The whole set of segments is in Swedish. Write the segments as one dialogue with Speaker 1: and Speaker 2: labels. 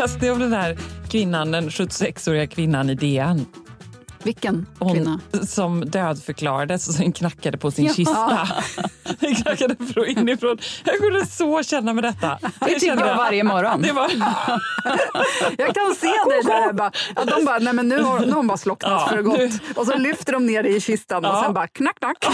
Speaker 1: Läste jag om den här kvinnan, den 76-åriga kvinnan i DN.
Speaker 2: Vilken
Speaker 1: Hon
Speaker 2: kvinna?
Speaker 1: som dödförklarades och sen knackade på sin
Speaker 2: Ja.
Speaker 1: kista. Den knackade från inifrån. Jag kunde så känna med detta.
Speaker 2: Det tycker jag varje morgon.
Speaker 1: Det var,
Speaker 2: Jag kan se dig där. Bara, de bara, nej men nu har, nu har hon bara slocknat
Speaker 1: Ja,
Speaker 2: för gott.
Speaker 1: nu-
Speaker 2: Och så lyfter de ner dig i kistan och
Speaker 1: Ja.
Speaker 2: sen bara knack, knack.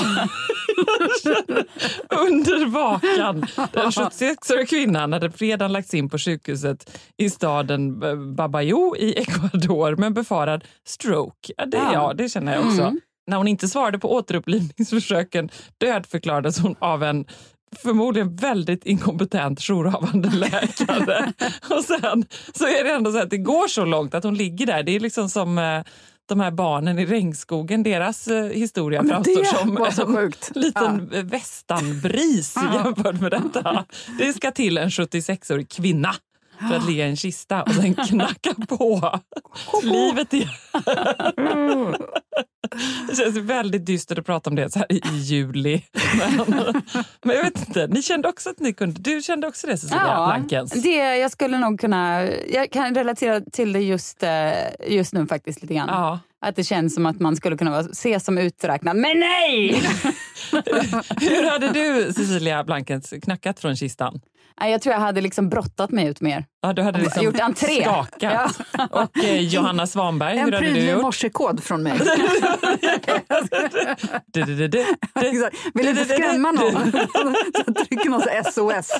Speaker 1: under vakan. Den 76-åriga kvinnan hade fredagen lagts in på sjukhuset i staden Babayo i Ecuador med befarad stroke. Ja, det,
Speaker 2: Ja.
Speaker 1: ja, det känner jag också.
Speaker 2: Mm.
Speaker 1: När hon inte svarade på återupplivningsförsöken dödförklarades hon av en förmodligen väldigt inkompetent jourhavande läkare. Och sen så är det ändå så att det går så långt att hon ligger där. Det är liksom som eh, de här barnen i regnskogen, deras eh, historia
Speaker 2: Men
Speaker 1: framstår som en liten ja. västanbris jämfört med detta. Det ska till en 76-årig kvinna för att ligga i en kista och sen knacka på. Livet är... Det känns väldigt dystert att prata om det så här i juli. Men, men jag vet inte, ni kände också att ni kunde... Du kände också det Cecilia
Speaker 3: Ja,
Speaker 1: Blankens?
Speaker 3: det, jag skulle nog kunna... Jag kan relatera till det just, eh, just nu faktiskt lite grann.
Speaker 1: Ja.
Speaker 3: Att det känns som att man skulle kunna ses som uträknad. Men nej!
Speaker 1: Hur hade du Cecilia Blankens knackat från kistan?
Speaker 3: Nej, Jag tror jag hade liksom brottat mig ut mer.
Speaker 1: Ja, du hade liksom
Speaker 3: Gjort entré.
Speaker 1: skakat. Och eh, Johanna Svanberg,
Speaker 2: En
Speaker 1: hur hade du gjort?
Speaker 2: morsekod från mig.
Speaker 1: Du, du, du, du, du.
Speaker 2: Exakt. Vill inte skrämma någon. Så trycker någon så SOS.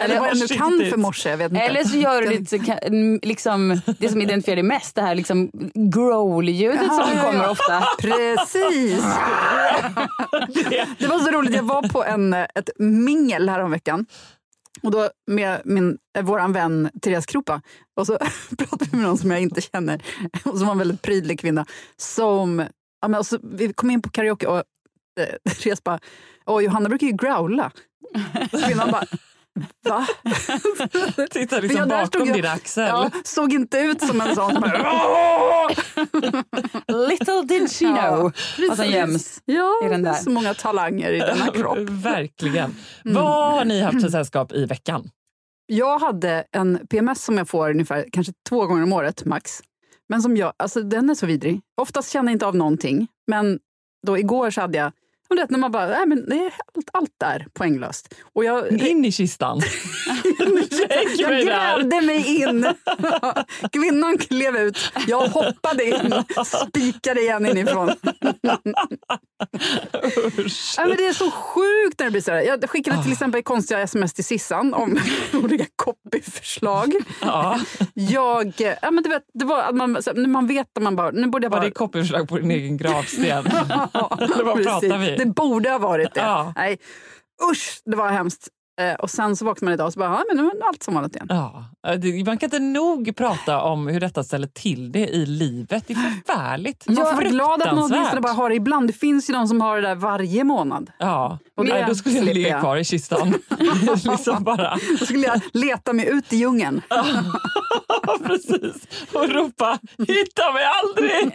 Speaker 2: Eller vad jag nu kan för morse. Jag vet inte.
Speaker 3: Eller så gör du lite, liksom, det som identifierar dig mest, det här liksom growl-ljudet som
Speaker 2: Ja, ja, ja.
Speaker 3: kommer ofta.
Speaker 2: Precis! Det var så roligt, jag var på en, ett mingel häromveckan. Och då med min, eh, våran vän Therese Kropa. Och så pratade vi med någon som jag inte känner. Och som var en väldigt prydlig kvinna. Som, ja, men, och så, vi kom in på karaoke och eh, Therese bara, åh Johanna brukar ju growla. Kvinnan bara, va?
Speaker 1: Tittar
Speaker 2: För
Speaker 1: liksom
Speaker 2: jag där
Speaker 1: bakom
Speaker 2: jag-
Speaker 1: din axel.
Speaker 2: Ja, såg inte ut som en sån som bara, "Åh!"
Speaker 3: Little did she know
Speaker 2: Ja,
Speaker 3: vad som göms.
Speaker 2: Ja,
Speaker 3: i den där.
Speaker 2: så många talanger i denna kropp.
Speaker 1: Verkligen. Vad har ni haft för sällskap i veckan?
Speaker 2: Jag hade en PMS som jag får ungefär kanske två gånger om året, max. Men som jag, alltså den är så vidrig. Oftast känner jag inte av någonting. Men då igår så hade jag, du vet när man bara, nej men det är allt, allt där poänglöst. Och jag,
Speaker 1: In i kistan.
Speaker 2: Jag grävde mig in. Kvinnan klev ut, jag hoppade in, spikade igen inifrån. Ja, men det är så sjukt när det blir så här. Jag skickade till exempel konstiga sms till Sissan om olika copyförslag.
Speaker 1: Ja.
Speaker 2: Jag, ja, men du vet, det var att man, när man vet att man bara, nu borde jag
Speaker 1: Var
Speaker 2: bara...
Speaker 1: det copyförslag på din egen gravsten? Eller vad pratar vi?
Speaker 2: Det borde ha varit det.
Speaker 1: Ja.
Speaker 2: Nej. Usch, det var hemskt. Eh, och sen så vaknar man idag och så bara, ja, men nu är allt som vanligt igen.
Speaker 1: Ja, man kan inte nog prata om hur detta ställer till det i livet. Det är förfärligt.
Speaker 2: Man får vara glad att man åtminstone bara har det ibland. Det finns ju de som har det där varje månad.
Speaker 1: Ja,
Speaker 2: Och
Speaker 1: Nej, då skulle jag ligga kvar i kistan. liksom bara.
Speaker 2: Då skulle jag leta mig ut i djungeln.
Speaker 1: Precis. Och ropa “hitta mig aldrig!”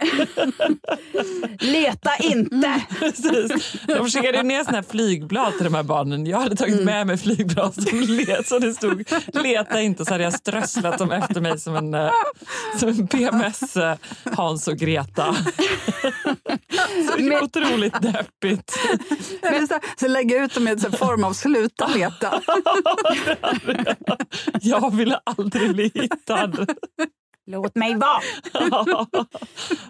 Speaker 3: Leta inte!
Speaker 1: Precis. De skickade ner såna här flygblad till de här barnen. Jag hade tagit med mig flygblad som, let, som det stod “leta inte” så hade jag strösslat dem efter mig som en, eh, som en PMS eh, Hans och Greta. Så det är otroligt deppigt.
Speaker 2: Så, så lägga ut dem i en form av sluta leta.
Speaker 1: Jag ville aldrig bli hittad.
Speaker 3: Låt mig vara!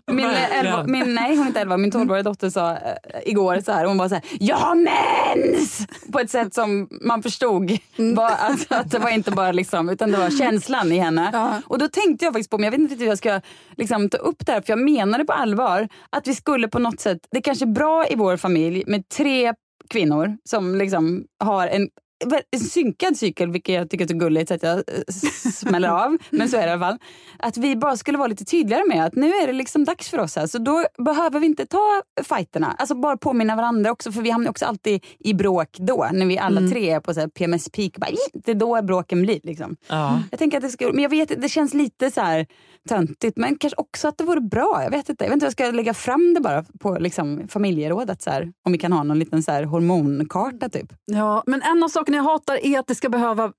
Speaker 3: Min, eh, elva, min, nej, hon är inte elva. Min tolvåriga dotter sa eh, igår så här, hon bara så här, jag har mens! På ett sätt som man förstod. Var, alltså, att det var inte bara liksom, utan det var känslan i henne. Och då tänkte jag faktiskt på, men jag vet inte hur jag ska liksom, ta upp det här, för jag menade på allvar att vi skulle på något sätt, det kanske är bra i vår familj med tre kvinnor som liksom har en synkad cykel, vilket jag tycker är så gulligt så att jag eh, smäller av. Men så är det i alla fall. Att vi bara skulle vara lite tydligare med att nu är det liksom dags för oss här. Så då behöver vi inte ta fighterna. Alltså bara påminna varandra också. För vi hamnar också alltid i bråk då. När vi alla tre är på så PMS peak. Bara, det är då bråken blir. Liksom.
Speaker 1: Ja.
Speaker 3: Jag tänker att det ska, men jag vet det känns lite så här töntigt. Men kanske också att det vore bra. Jag vet inte. Jag vet inte jag ska lägga fram det bara på liksom, familjerådet. Så här, om vi kan ha någon liten så här hormonkarta typ.
Speaker 2: Ja, men en av sakerna jag hatar är att det ska behöva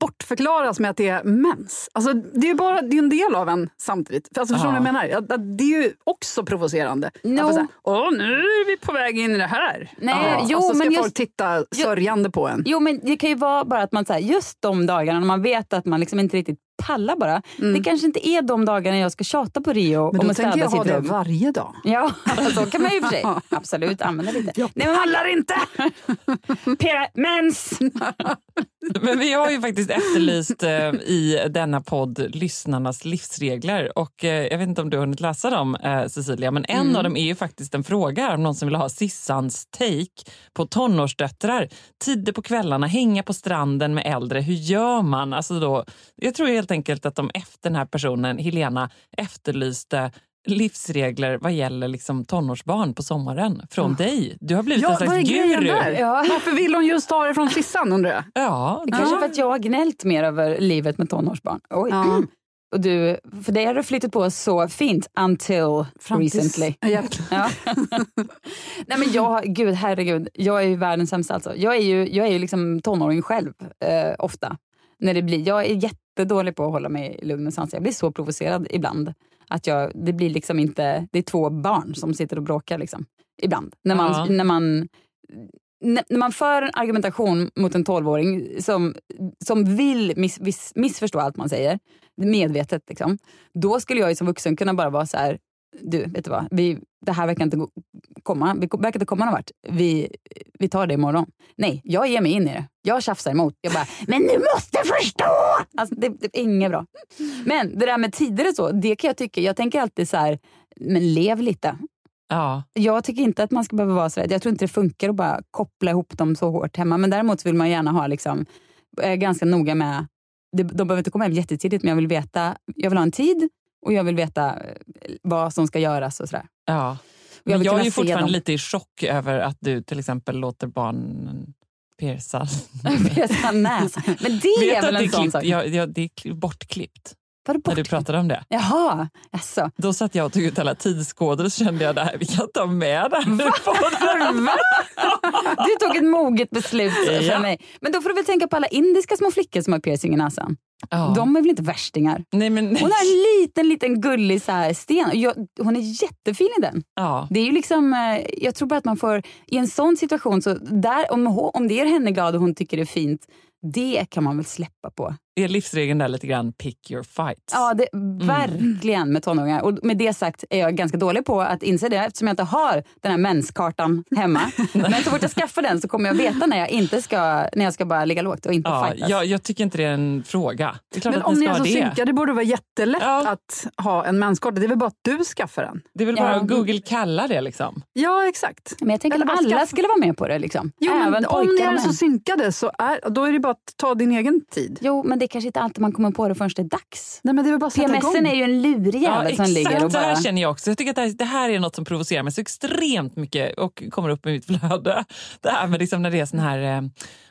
Speaker 2: bortförklaras med att det är mens. Alltså, det är ju bara det är en del av en samtidigt. För Alltså, förstår du
Speaker 1: Ja.
Speaker 2: vad jag menar? Att, att det är ju också provocerande.
Speaker 3: No.
Speaker 2: Att här, Åh, nu är vi på väg in i det här.
Speaker 3: Nej, jo,
Speaker 2: och så ska
Speaker 3: men
Speaker 2: folk
Speaker 3: just-
Speaker 2: titta sörjande på en.
Speaker 3: Jo men det kan ju vara bara att man så här, just de dagarna när man vet att man liksom inte riktigt pallar bara. Det kanske inte är de dagarna jag ska tjata på Rio
Speaker 2: Men
Speaker 3: om
Speaker 2: då
Speaker 3: att
Speaker 2: tänker
Speaker 3: städa
Speaker 2: jag ha det varje dag.
Speaker 3: Ja, så kan man ju för sig absolut använda lite.
Speaker 2: Jag
Speaker 3: Nej, men man-
Speaker 2: pallar inte!
Speaker 3: Mens!
Speaker 1: Men vi har ju faktiskt efterlyst eh, i denna podd lyssnarnas livsregler. Och eh, Jag vet inte om du har hunnit läsa dem, eh, Cecilia, men en av dem är ju faktiskt en fråga om någon som vill ha Sissans take på tonårsdöttrar. Tider på kvällarna, hänga på stranden med äldre. Hur gör man? Alltså då, jag tror helt enkelt att de efter den här personen, Helena, efterlyste livsregler vad gäller liksom tonårsbarn på sommaren från dig. Du har blivit en
Speaker 2: Ja,
Speaker 1: slags
Speaker 2: vad är grejen
Speaker 1: guru.
Speaker 2: där?
Speaker 3: Ja.
Speaker 2: Varför vill hon just ta det från Sissan undrar jag?
Speaker 1: Ja,
Speaker 3: Det kanske är för att jag har gnällt mer över livet med tonårsbarn. Oj.
Speaker 2: Ja.
Speaker 3: Och du, för det har du flyttat på så fint until
Speaker 2: Fram
Speaker 3: recently.
Speaker 2: Ja.
Speaker 3: Ja. Nej men jag, gud herregud, jag är ju världens sämsta alltså. Jag är ju, jag är ju liksom tonåring själv eh, ofta. När det blir, jag är jättedålig på att hålla mig lugn och sansad. Jag blir så provocerad ibland. Att jag, det blir liksom inte, det är två barn som sitter och bråkar liksom. Ibland. När man,
Speaker 1: Ja.
Speaker 3: när man när man för en argumentation mot en tolvåring som, som vill miss, miss, missförstå allt man säger, medvetet, liksom, då skulle jag som vuxen kunna bara vara så här, du, vet du vad, vi, det här verkar inte komma, vi verkar inte komma någon vart. Vi, vi tar det imorgon. Nej, jag ger mig in i det. Jag tjafsar emot. Jag bara, men du måste förstå! Alltså, det, det är inget bra. Men det där med tider och så, det kan jag tycka, jag tänker alltid så här, men lev lite.
Speaker 1: ja.
Speaker 3: Jag tycker inte att man ska behöva vara så rädd. Jag tror inte det funkar att bara koppla ihop dem så hårt hemma. Men däremot vill man gärna ha, liksom, är ganska noga med, de, de behöver inte komma hem jättetidigt men jag vill veta, jag vill ha en tid och jag vill veta eh, vad som ska göras och sådär.
Speaker 1: Ja.
Speaker 3: jag
Speaker 1: Men
Speaker 3: vill
Speaker 1: jag är fortfarande lite i chock över att du till exempel låter barnen pierca.
Speaker 3: Pierca näsan. Men det är väl en sån sak?
Speaker 1: ja, ja, det är kli- bortklippt
Speaker 3: Vadå
Speaker 1: när du
Speaker 3: bort?
Speaker 1: pratade om det.
Speaker 3: Jaha, jaså.
Speaker 1: Då satt jag och tog ut alla tidskoder och så kände jag att vi kan ta med det här.
Speaker 3: Du tog ett moget beslut
Speaker 1: Ja.
Speaker 3: för mig. Men då får du väl tänka på alla indiska små flickor som har piercing i näsan.
Speaker 1: Ja.
Speaker 3: De är väl inte värstingar?
Speaker 1: Nej, men,
Speaker 3: Hon har en liten, liten gullig så här sten. Jag, hon är jättefin i den.
Speaker 1: ja.
Speaker 3: Det är ju liksom, eh, jag tror bara att man får, i en sån situation, så där, om, om det gör henne glad och hon tycker det är fint, det kan man väl släppa på.
Speaker 1: Är livsregeln där lite grann pick your fights.
Speaker 3: Ja, det, verkligen med tonåringar. Och med det sagt är jag ganska dålig på att inse det eftersom jag inte har den här menskartan hemma. Men så fort jag skaffar den så kommer jag veta när jag inte ska, när jag ska bara ligga lågt och inte
Speaker 1: Ja,
Speaker 3: fightas.
Speaker 1: jag, jag tycker inte det är en fråga. Det är klart
Speaker 2: Men
Speaker 1: att
Speaker 2: om
Speaker 1: ni
Speaker 2: ni
Speaker 1: ska
Speaker 2: är så
Speaker 1: det.
Speaker 2: synkade borde det vara jättelätt
Speaker 1: Ja.
Speaker 2: att ha en menskarta. Det är väl bara att du skaffar den?
Speaker 1: Det är väl
Speaker 3: Ja.
Speaker 1: bara att Google kalla det liksom.
Speaker 2: Ja, exakt.
Speaker 3: Men jag tänker
Speaker 2: Eller
Speaker 3: att alla
Speaker 2: skaffa-
Speaker 3: skulle vara med på det. Liksom.
Speaker 2: Jo, men
Speaker 3: Även
Speaker 2: om ni är så synkade så är, då är det bara att ta din egen tid.
Speaker 3: Jo, men det är kanske inte alltid man kommer på det förrän det är dags.
Speaker 2: Nej, men det är bara att sätta igång.
Speaker 3: PMSen är ju en lurig jävel som ligger och
Speaker 1: så här
Speaker 3: bara...
Speaker 1: känner jag också. Jag tycker att det här, det här är något som provocerar mig så extremt mycket och kommer upp i mitt flöde. Det här med liksom när det är sån här... eh,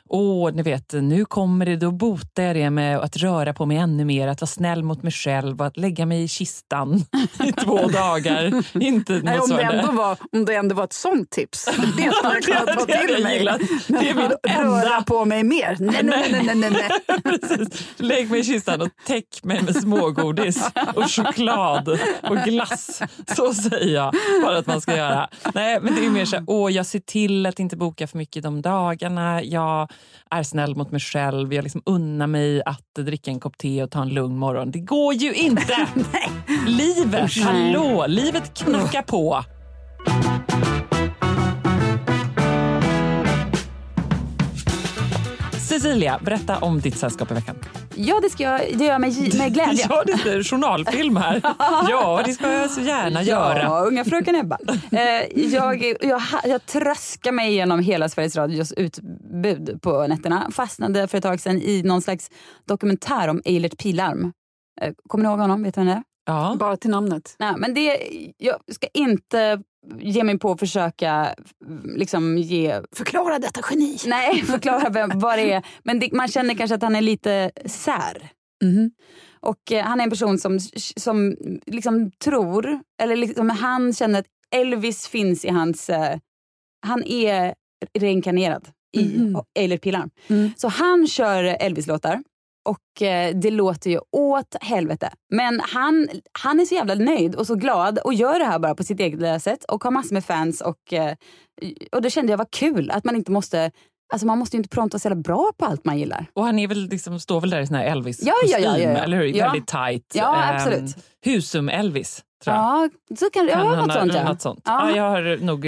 Speaker 1: Åh, ni vet, nu kommer det, då botar jag det med att röra på mig ännu mer, att vara snäll mot mig själv och att lägga mig i kistan i två dagar. Inte
Speaker 2: Nej, om, det ändå var, om det ändå var ett sånt tips. Det skulle jag kunna ta
Speaker 1: hade
Speaker 2: till mig.
Speaker 1: Det är min
Speaker 2: att Röra
Speaker 1: enda-
Speaker 2: på mig mer. Nej, nej, nej. nej, nej, nej.
Speaker 1: Precis. Lägg mig i kistan och täck mig med smågodis och choklad och glass. Så säger jag bara att man ska göra. Nej, men det är mer så här, åh, jag ser till att inte boka för mycket de dagarna. Jag är snäll mot mig själv. Jag liksom unnar mig att dricka en kopp te och ta en lugn morgon. Det går ju inte! Livet, hallå! Livet knackar på. Cecilia, berätta om ditt sällskap i veckan.
Speaker 3: Ja, det ska jag det gör jag med, med glädje.
Speaker 1: Ja, det är journalfilm här. Ja, det ska jag så gärna göra.
Speaker 3: Ja, unga fröken Ebba. Eh, jag, jag, jag tröskar mig igenom hela Sveriges Radios utbud på nätterna. Fastnade för ett tag sedan i någon slags dokumentär om Eilert Pilarm. Eh, kommer ni ihåg honom? Vet du vem det är?
Speaker 1: Ja.
Speaker 2: Bara till namnet.
Speaker 3: Nej, men det, jag ska inte ge mig på att försöka liksom ge
Speaker 2: Förklara detta geni.
Speaker 3: Nej, förklara vem, vad det är. Men det, man känner kanske att han är lite sär.
Speaker 2: Mhm.
Speaker 3: Och eh, han är en person som, som liksom tror, eller liksom, han känner att Elvis finns i hans... Eh, han är reinkarnerad i. Eilert Pilarm.
Speaker 2: Mm.
Speaker 3: Så han kör Elvis-låtar. Och eh, det låter ju åt helvete. Men han, han är så jävla nöjd och så glad och gör det här bara på sitt eget lilla sätt och har massor med fans. Och, eh, och då kände jag vad kul att man inte måste Alltså man måste ju inte pronta så jävla bra på allt man gillar.
Speaker 1: Och han är väl liksom, står väl där i sån här Elvis-kostym,
Speaker 3: Ja, ja, ja,
Speaker 1: eller hur? Väldigt tight.
Speaker 3: Ja,
Speaker 1: Ehm,
Speaker 3: absolut.
Speaker 1: Husum-Elvis, tror jag.
Speaker 3: Ja, så kan,
Speaker 1: Kan
Speaker 3: ja,
Speaker 1: han
Speaker 3: något sånt ja.
Speaker 1: något sånt.
Speaker 3: Ja.
Speaker 1: Ja, jag har nog...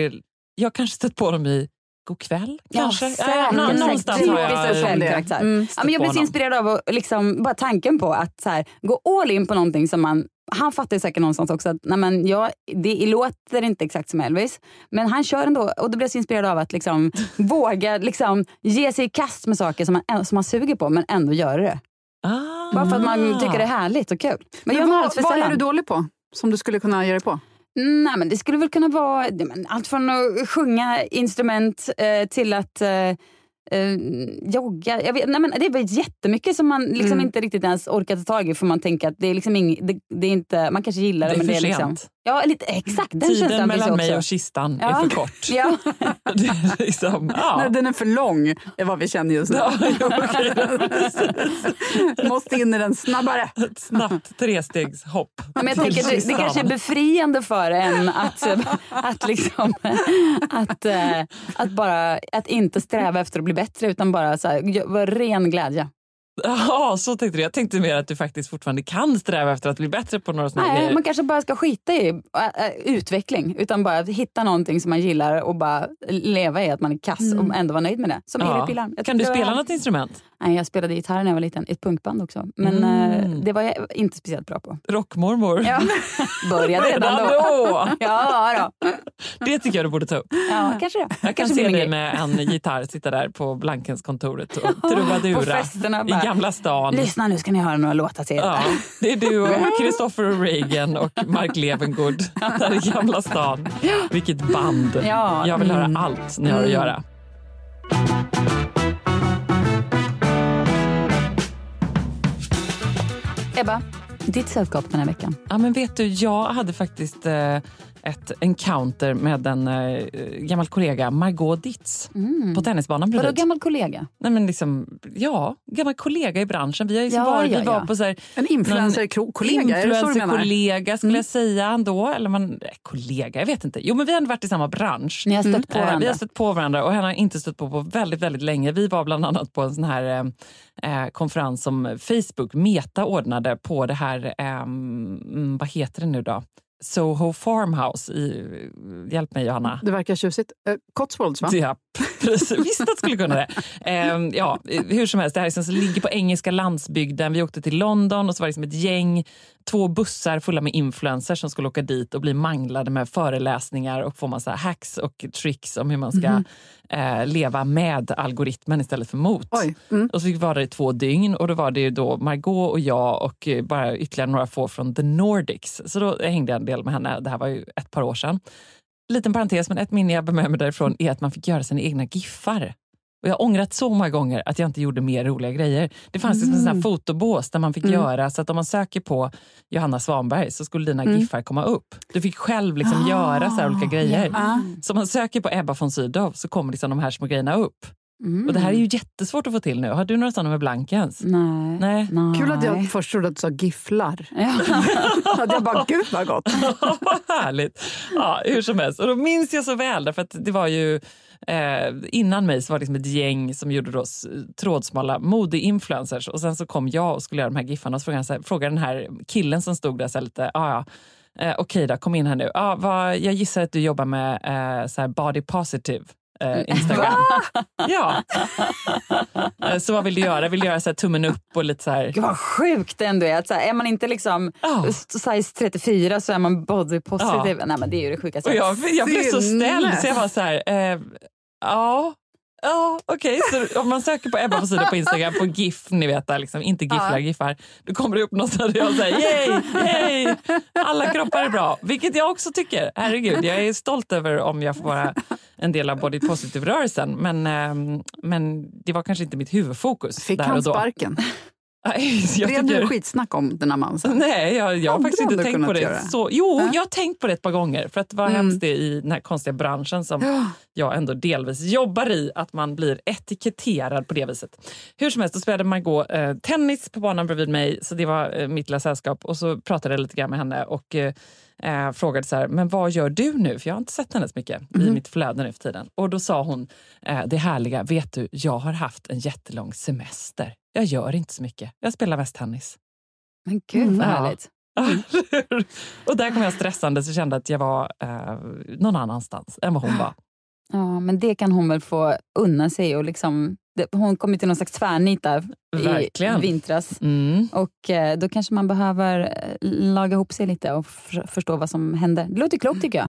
Speaker 1: Jag har kanske stött på honom i God kväll,
Speaker 3: Ja,
Speaker 1: kanske?
Speaker 3: säkert,
Speaker 1: Ja, nå- någonstans
Speaker 3: Typiskt
Speaker 1: har
Speaker 3: en
Speaker 1: jag...
Speaker 3: sån
Speaker 2: det.
Speaker 3: karaktär.
Speaker 2: Mm.
Speaker 3: Ja, men jag blir så inspirerad av att liksom, bara tanken på att så här, gå all in på någonting som man han fattar ju säkert någonstans också att nej men, ja, det låter inte exakt som Elvis, men han kör ändå. Och då blir jag så inspirerad av att liksom, våga liksom, ge sig i kast med saker som man, som man suger på, men ändå göra det.
Speaker 1: Ah.
Speaker 3: Bara för att man tycker det är härligt och kul. Men,
Speaker 2: Men vad, vad är du dålig på? Som du skulle kunna ge dig på?
Speaker 3: Nej, men det skulle väl kunna vara allt från att sjunga instrument eh, till att eh, eh, jogga. Jag vet, nej, men det är väl jättemycket som man liksom
Speaker 2: Mm.
Speaker 3: inte riktigt ens orkar ta tag i för man tänker att det är liksom ing, det, det är inte, man kanske gillar det,
Speaker 1: Det är
Speaker 3: men det är liksom... Ja, lite, exakt. Den
Speaker 1: Tiden mellan mig och kistan
Speaker 3: Ja.
Speaker 1: är för kort.
Speaker 3: Ja.
Speaker 1: Är liksom, ja.
Speaker 2: Nej, den är för lång, är vad vi känner just nu.
Speaker 1: Ja, okej.
Speaker 2: Måste in i den snabbare.
Speaker 1: Ett snabbt trestegshopp.
Speaker 3: Men jag tänker det, det kanske är befriande för en att, att, liksom, att, eh, att, bara, att inte sträva efter att bli bättre utan bara så här, ren glädje.
Speaker 1: Ja, så tänkte du. Jag tänkte mer att du faktiskt fortfarande kan sträva efter att bli bättre på några sådana
Speaker 3: Nej,
Speaker 1: grejer.
Speaker 3: man kanske bara ska skita i äh, utveckling utan bara hitta någonting som man gillar och bara leva i att man är kass och ändå vara nöjd med det. Som
Speaker 1: Ja.
Speaker 3: Erik Pilarm.
Speaker 1: Kan du spela något instrument?
Speaker 3: Nej, jag spelade gitarr när jag var liten ett punkband också. Men
Speaker 1: Mm.
Speaker 3: eh, det var jag inte speciellt bra på.
Speaker 1: Rockmormor?
Speaker 3: Ja. Började redan då. Ja, då.
Speaker 1: Det tycker jag du borde ta upp.
Speaker 3: ja, kanske det.
Speaker 1: Jag kan
Speaker 3: kanske
Speaker 1: se dig med en gitarr sitta där på Blankenskontoret och
Speaker 3: På
Speaker 1: trubadura i Gamla stan.
Speaker 3: Lyssna nu ska ni höra några låtar till.
Speaker 1: Ja, det är du och Christopher Reagan och Mark Levengood där i Gamla stan. Vilket band!
Speaker 3: Ja.
Speaker 1: Jag vill höra
Speaker 3: Mm.
Speaker 1: allt ni har att göra.
Speaker 3: Ebba, ditt sällskap den här veckan?
Speaker 1: Ja, men vet du, jag hade faktiskt eh, ett encounter med en eh, gammal kollega, Margot Ditz, på tennisbanan
Speaker 3: Vadå gammal kollega?
Speaker 1: Nej, men liksom, ja, gammal kollega i branschen. Vi har liksom
Speaker 3: Ja,
Speaker 1: varit,
Speaker 3: ja,
Speaker 1: vi var
Speaker 3: ja.
Speaker 1: på så här,
Speaker 2: En influencer-kollega?
Speaker 1: Influencer-kollega skulle
Speaker 3: Mm.
Speaker 1: jag säga ändå. Eller man, eh, kollega, jag vet inte. Jo men vi har ändå varit i samma bransch.
Speaker 3: Ni har stött på
Speaker 1: Eh,
Speaker 3: varandra?
Speaker 1: Vi har stött på varandra och henne har inte stött på på väldigt, väldigt länge. Vi var bland annat på en sån här eh, eh, konferens som Facebook, Meta, ordnade på det här, eh, mm, vad heter det nu då? Soho Farmhouse. I, hjälp mig Johanna.
Speaker 2: Det verkar tjusigt. Eh, Cotswolds, va?
Speaker 1: Ja, precis. Visst att skulle kunna det. Ehm, ja, hur som helst, det här liksom, så ligger på engelska landsbygden. Vi åkte till London och så var det liksom ett gäng, två bussar fulla med influencers som skulle åka dit och bli manglade med föreläsningar och få massa hacks och tricks om hur man ska eh, leva med algoritmen istället för mot.
Speaker 2: Mm.
Speaker 1: Och så vara där i två dygn och då var det ju då Margot och jag och eh, bara ytterligare några få från The Nordics. Så då hängde jag en del med henne. Det här var ju ett par år sedan. Liten parentes, men ett minne jag bär med mig därifrån är att man fick göra sina egna giffar. Och jag har ångrat så många gånger att jag inte gjorde mer roliga grejer. Det fanns liksom en sån här fotobås där man fick göra så att om man söker på Johanna Svanberg så skulle dina giffar komma upp. Du fick själv liksom göra så här olika grejer. Så om man söker på Ebba von Sydow så kommer liksom de här små grejerna upp. Och det här är ju jättesvårt att få till nu. Har du några sådana med blankens?
Speaker 3: Nej.
Speaker 1: Nej.
Speaker 3: Nej.
Speaker 2: Kul att jag först trodde att du sa gifflar.
Speaker 3: Ja.
Speaker 2: att jag bara, gud vad gott.
Speaker 1: Vad härligt! Ja, hur som helst. Och då minns jag så väl, därför att det var ju eh, innan mig så var det liksom ett gäng som gjorde då trådsmala modeinfluencers och sen så kom jag och skulle göra de här giffarna och så frågade, så här, frågade den här killen som stod där så här lite, ah, ja, eh, okej då, kom in här nu. Ah, vad, jag gissar att du jobbar med eh, så här body positive. Eh, Instagram. ja. Eh, så vad vill du göra? Vill du göra så tummen upp och lite så här...
Speaker 3: Gud vad sjukt det ändå är. Att så här, är man inte liksom
Speaker 1: Ja.
Speaker 3: size 34 så är man body positive. Nej men det är ju det sjukaste.
Speaker 1: Och jag, jag blev så ställd så jag var så här, eh, ja, ja okej. Så om man söker på Ebba på sidan på Instagram på GIF, ni vet där, liksom, inte gifflar, giffar, då kommer det upp något där jag säger yay, yay, alla kroppar är bra. Vilket jag också tycker. Herregud, jag är stolt över om jag får vara en del av body positive-rörelsen. Men, ehm, men det var kanske inte mitt huvudfokus
Speaker 2: Fick
Speaker 1: där
Speaker 2: han
Speaker 1: och då.
Speaker 2: sparken? Blev det
Speaker 1: tycker-
Speaker 2: skitsnack om den här mannen sen?
Speaker 1: Nej, jag, jag har faktiskt inte tänkt på det.
Speaker 2: göra?
Speaker 1: Så, jo,
Speaker 2: Ja.
Speaker 1: jag har tänkt på det ett par gånger. För att vad
Speaker 2: Mm.
Speaker 1: hemskt det är i den här konstiga branschen som jag ändå delvis jobbar i, att man blir etiketterad på det viset. Hur som helst, då spelade Margot eh, tennis på banan bredvid mig, så det var eh, mitt lilla sällskap. Och så pratade jag lite grann med henne och eh, eh, frågade så här, men vad gör du nu? För jag har inte sett henne så mycket
Speaker 2: Mhm.
Speaker 1: i mitt flöde nu för tiden. Och då sa hon, eh, det härliga, vet du, jag har haft en jättelång semester. Jag gör inte så mycket. Jag spelar mest tennis.
Speaker 3: Men gud vad
Speaker 1: Ja.
Speaker 3: härligt.
Speaker 1: och där kom jag stressande så kände att jag var eh, någon annanstans än vad hon var.
Speaker 3: Ja, men det kan hon väl få unna sig. Och liksom, det, hon kom ju till någon slags tvärnit där i
Speaker 1: Verkligen.
Speaker 3: vintras.
Speaker 1: Mm.
Speaker 3: Och eh, då kanske man behöver eh, laga ihop sig lite och för, förstå vad som händer. Det låter klokt tycker jag.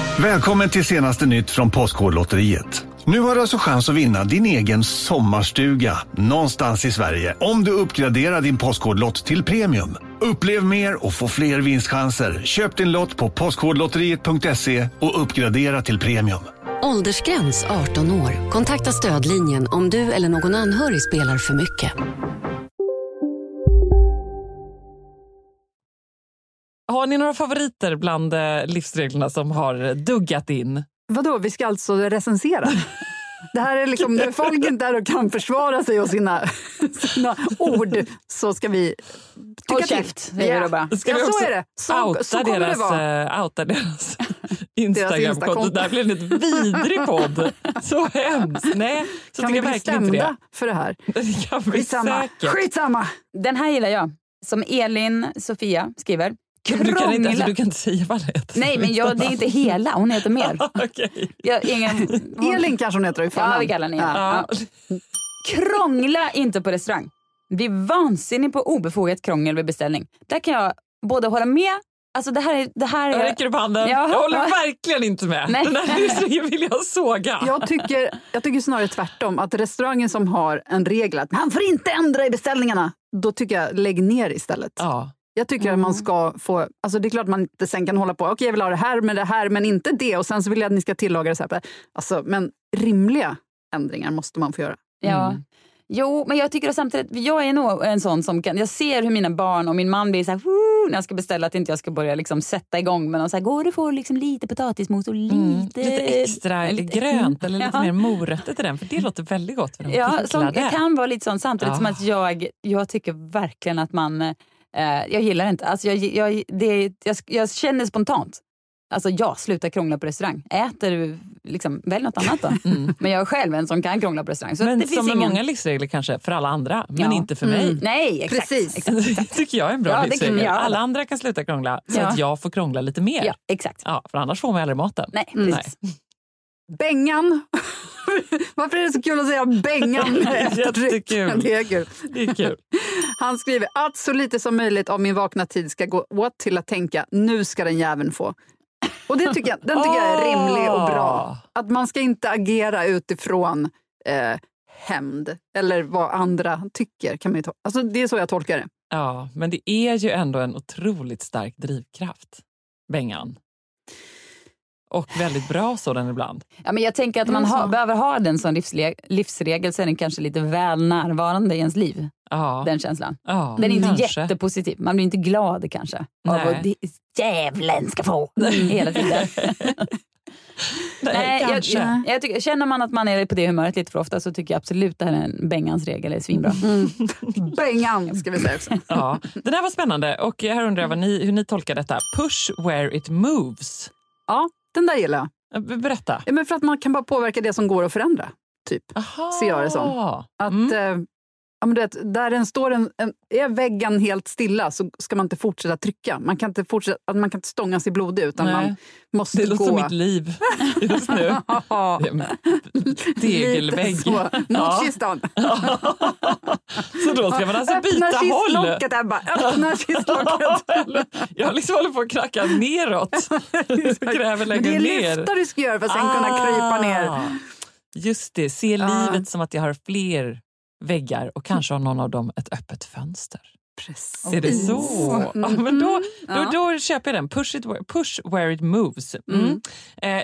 Speaker 4: Välkommen till senaste nytt från Postkodlotteriet. Nu har du alltså chans att vinna din egen sommarstuga någonstans i Sverige om du uppgraderar din Postkodlott till premium. Upplev mer och få fler vinstchanser. Köp din lott på postkodlotteriet.se och uppgradera till premium.
Speaker 5: Åldersgräns 18 år. Kontakta stödlinjen om du eller någon anhörig spelar för mycket.
Speaker 1: Har ni några favoriter bland eh, livsreglerna som har duggat in?
Speaker 2: Vadå, vi ska alltså recensera? Det här är liksom, när folk inte är och kan försvara sig och sina, sina ord så ska vi tycka
Speaker 3: Håll käft, säger bara.
Speaker 1: Ska
Speaker 2: ja,
Speaker 1: vi
Speaker 2: så är det. Så,
Speaker 1: outa
Speaker 2: så kommer
Speaker 1: deras,
Speaker 2: det vara.
Speaker 1: eh, outa deras Instagramkonto?
Speaker 2: Instakonto.
Speaker 1: Det här blev en lite vidrig podd. Så hemskt. Nej, så
Speaker 2: Kan vi bli stämda
Speaker 1: det.
Speaker 2: för det här?
Speaker 1: Det kan
Speaker 2: Skitsamma.
Speaker 1: säkert.
Speaker 2: Skitsamma!
Speaker 3: Den här gillar jag. Som Elin Sofia skriver.
Speaker 1: Du kan, inte,
Speaker 3: Krångla-
Speaker 1: alltså, du kan inte säga vad det heter.
Speaker 3: Nej, men jag, det är inte hela. Hon heter mer.
Speaker 1: Okej.
Speaker 3: Jag, ingen,
Speaker 2: Elin kanske hon heter i
Speaker 3: Ja, vi kallar henne.
Speaker 2: Ja.
Speaker 3: Ja. Krångla inte på restaurang. Bli vansinnig på obefogat krångel vid beställning. Där kan jag både hålla med Alltså det här är... Det här
Speaker 1: Jag
Speaker 3: är
Speaker 1: räcker upp handen.
Speaker 3: Ja.
Speaker 1: Jag håller verkligen inte med.
Speaker 3: Nej.
Speaker 1: Den här livsregeln vill jag såga.
Speaker 2: Jag tycker, jag tycker snarare tvärtom. Att restaurangen som har en regel att man får inte ändra i beställningarna, då tycker jag lägg ner istället.
Speaker 1: Ja.
Speaker 2: Jag tycker att man ska få... Alltså det är klart man inte sen kan hålla på. Okej, jag vill ha det här med det här, men inte det. Och sen så vill jag att ni ska tillaga det så här. Alltså, men rimliga ändringar måste man få göra.
Speaker 3: Ja.
Speaker 1: Mm.
Speaker 3: Jo, men jag tycker att samtidigt, jag är nog en sån som kan, jag ser hur mina barn och min man blir så här, när jag ska beställa att inte jag ska börja liksom sätta igång med någon så här, går det få liksom lite potatismos och lite...
Speaker 1: Mm. Lite extra
Speaker 3: lite-
Speaker 1: grönt eller lite
Speaker 3: Ja.
Speaker 1: mer morötter till den. För det låter väldigt gott. För de
Speaker 3: Ja, som, jag kan vara lite sån samtidigt som
Speaker 1: Ja.
Speaker 3: att jag, jag tycker verkligen att man... Eh, jag gillar inte... Alltså jag, jag, det, jag, jag känner spontant. Alltså ja, sluta krångla på restaurang. Äter liksom, välj något annat då. Men jag är själv en som kan krångla på restaurang. Så
Speaker 1: Mm. Men
Speaker 3: det
Speaker 1: som
Speaker 3: finns
Speaker 1: med
Speaker 3: ingen...
Speaker 1: många livsregler kanske, för alla andra, men
Speaker 3: Ja.
Speaker 1: inte för mig.
Speaker 3: Mm. Nej, exakt.
Speaker 2: Precis.
Speaker 3: exakt,
Speaker 1: Det
Speaker 3: exakt.
Speaker 1: tycker jag är en bra
Speaker 3: Ja,
Speaker 1: livsregel. Alla andra kan sluta krångla så
Speaker 3: Ja.
Speaker 1: att jag får krångla lite mer.
Speaker 3: Ja, exakt.
Speaker 1: Ja, för annars får man aldrig maten.
Speaker 3: Nej,
Speaker 2: Mm.
Speaker 3: precis.
Speaker 2: Bengan! Varför är det så kul att säga Bengan?
Speaker 1: Jättekul.
Speaker 2: Det är kul.
Speaker 1: Det är kul.
Speaker 2: Han skriver att så lite som möjligt av min vakna tid ska gå åt till att tänka nu ska den jäveln få. Och det tycker jag, den tycker jag är rimlig och bra. Att man ska inte agera utifrån eh, hämnd eller vad andra tycker. Kan man alltså, det är så jag tolkar det.
Speaker 1: Ja, men det är ju ändå en otroligt stark drivkraft, Bengan. Och väldigt bra sådan ibland.
Speaker 3: Ja, men jag tänker att man ha, behöver ha den som livsle- livsregel så är den kanske lite väl närvarande i ens liv.
Speaker 1: Ja.
Speaker 3: Den känslan.
Speaker 1: Ja,
Speaker 3: den är inte
Speaker 1: kanske.
Speaker 3: jättepositiv. Man blir inte glad kanske. Av
Speaker 1: Nej.
Speaker 3: att det- djävulen ska få hela tiden.
Speaker 1: Nej,
Speaker 3: jag,
Speaker 1: kanske.
Speaker 3: jag, jag tycker, känner man att man är på det humöret lite för ofta så tycker jag absolut att en Bengans regel är svinbra.
Speaker 1: Mm.
Speaker 2: Bengan ska vi säga också.
Speaker 1: Ja, den här var spännande och här undrar jag ni, hur ni tolkar detta. Push where it moves.
Speaker 2: Ja, den där gillar jag.
Speaker 1: Berätta.
Speaker 2: Ja, men för att man kan bara påverka det som går att förändra. Typ.
Speaker 1: Aha.
Speaker 2: Ser jag det som. Att,
Speaker 1: Mm.
Speaker 2: eh, ja, men vet, där den står en, en, är väggen helt stilla så ska man inte fortsätta trycka. Man kan inte, fortsätta, man kan inte stånga sig blodig utan
Speaker 1: Nej.
Speaker 2: man måste
Speaker 1: Det
Speaker 2: gå...
Speaker 1: låter som mitt liv just nu. Det
Speaker 2: lite så. Mot kistan.
Speaker 1: Så då ska man alltså
Speaker 2: Öppna
Speaker 1: byta håll?
Speaker 2: kistlocket, Ebba! Öppna kistlocket!
Speaker 1: Jag liksom håller på att knacka neråt. Det kräver längre
Speaker 2: det är
Speaker 1: ner.
Speaker 2: lyfta du ska göra för att sen kunna krypa ner.
Speaker 1: Ah, Just det, se
Speaker 2: Ja.
Speaker 1: livet som att jag har fler väggar och kanske har någon av dem ett öppet fönster.
Speaker 2: Precis.
Speaker 1: Är det så?
Speaker 2: Mm.
Speaker 1: Ja, men då, då,
Speaker 2: Ja.
Speaker 1: då köper jag den. Push, it, where- push where it moves. Mm.
Speaker 2: Mm.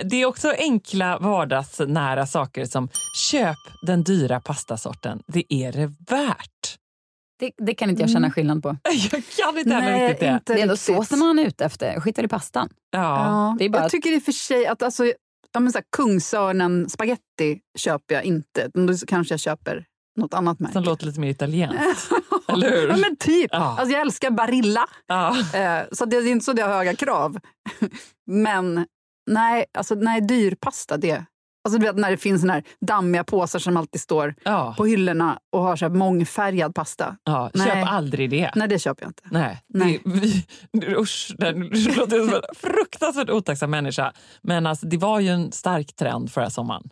Speaker 1: Eh, det är också enkla vardagsnära saker som köp den dyra pastasorten. Det är det värt.
Speaker 3: Det, det kan inte jag känna skillnad på.
Speaker 1: Jag kan inte heller
Speaker 2: Nej,
Speaker 1: riktigt det.
Speaker 2: inte
Speaker 3: Det är ändå såsen man är ute efter. Jag skiter i pastan.
Speaker 1: Ja.
Speaker 2: Ja,
Speaker 3: Det är bara-
Speaker 2: Jag tycker i och för sig att alltså, ja, men så här, Kungsörnen spaghetti köper jag inte. Då kanske jag köper något annat märke.
Speaker 1: Som låter lite mer italienskt. Eller hur?
Speaker 2: Ja, men typ.
Speaker 1: Ja.
Speaker 2: Alltså, jag älskar Barilla.
Speaker 1: Ja.
Speaker 2: Eh, så det är inte så det har höga krav. Men nej, alltså, nej dyrpasta det. Alltså, du vet när det finns såna här dammiga påsar som alltid står
Speaker 1: Ja.
Speaker 2: på hyllorna och har så här mångfärgad pasta.
Speaker 1: Ja,
Speaker 2: Nej.
Speaker 1: köp aldrig det.
Speaker 2: Nej, det köper jag inte.
Speaker 1: Nej.
Speaker 2: Nej.
Speaker 1: Det, vi, usch, det låter som en fruktansvärt otacksam människa. Men alltså, det var ju en stark trend förra sommaren.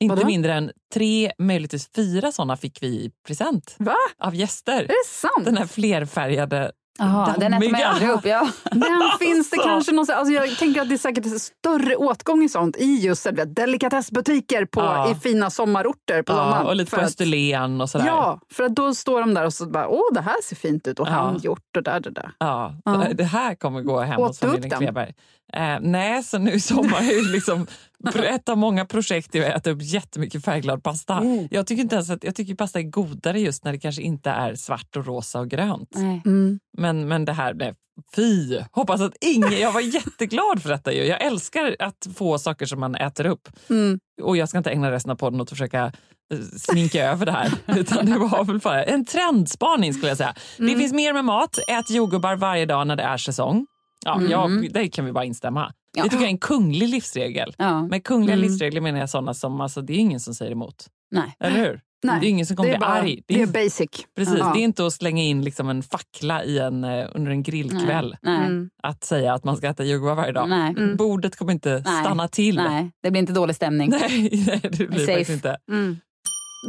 Speaker 1: Inte
Speaker 2: Vadå?
Speaker 1: mindre än tre, möjligtvis fyra såna fick vi i present
Speaker 2: Va?
Speaker 1: av gäster.
Speaker 2: Är det sant?
Speaker 1: Den här flerfärgade,
Speaker 3: Jaha, den äter man aldrig upp. Ja.
Speaker 2: Den finns det
Speaker 1: Alltså.
Speaker 2: kanske någon, alltså jag tänker att det är säkert större åtgång i sånt i just delikatessbutiker på,
Speaker 1: Ja.
Speaker 2: i fina sommarorter på
Speaker 1: Ja,
Speaker 2: sommaren.
Speaker 1: och lite
Speaker 2: För
Speaker 1: på Österlen och sådär.
Speaker 2: Ja, för att då står de där och så bara, åh det här ser fint ut och
Speaker 1: Ja.
Speaker 2: handgjort och där, där, där.
Speaker 1: Ja,
Speaker 2: Ja.
Speaker 1: Det här kommer gå hem
Speaker 2: Åt
Speaker 1: hos familjen? Kleberg. Eh, nej, så nu i sommar det liksom ett av många projekt är att äta upp jättemycket färgglad pasta.
Speaker 2: Mm.
Speaker 1: Jag tycker inte ens att, jag tycker pasta är godare just när det kanske inte är svart och rosa och grönt.
Speaker 2: Mm.
Speaker 1: Men, men det här, nej, fy! Hoppas att ingen... Jag var jätteglad för detta. Ju. Jag älskar att få saker som man äter upp.
Speaker 2: Mm.
Speaker 1: Och jag ska inte ägna resten av podden åt att försöka eh, sminka över det här. Utan det var väl bara en trendspaning skulle jag säga.
Speaker 2: Mm.
Speaker 1: Det finns mer med mat. Ät jordgubbar varje dag när det är säsong. Ja,
Speaker 3: Mm.
Speaker 1: ja, det kan vi bara instämma.
Speaker 3: Ja.
Speaker 1: Det tycker jag är en kunglig livsregel.
Speaker 3: Ja.
Speaker 1: Med kungliga
Speaker 2: Mm.
Speaker 1: livsregler menar jag sådana som, alltså, det är ingen som säger emot.
Speaker 3: Nej.
Speaker 1: Eller hur?
Speaker 2: Nej,
Speaker 1: det är ingen som kommer
Speaker 2: det är
Speaker 1: bli
Speaker 2: bara,
Speaker 1: arg.
Speaker 2: Det är
Speaker 1: inte-
Speaker 2: basic.
Speaker 1: Precis,
Speaker 2: Ja.
Speaker 1: det är inte att slänga in liksom en fackla i en, eh, under en grillkväll.
Speaker 3: Nej.
Speaker 2: Mm.
Speaker 1: Att säga att man ska äta jordgubbar varje dag.
Speaker 3: Nej.
Speaker 2: Mm.
Speaker 1: Bordet kommer inte
Speaker 3: Nej.
Speaker 1: stanna till.
Speaker 3: Nej, det blir inte dålig stämning.
Speaker 1: Nej, nej, det blir
Speaker 3: Safe.
Speaker 1: faktiskt inte.
Speaker 2: Mm.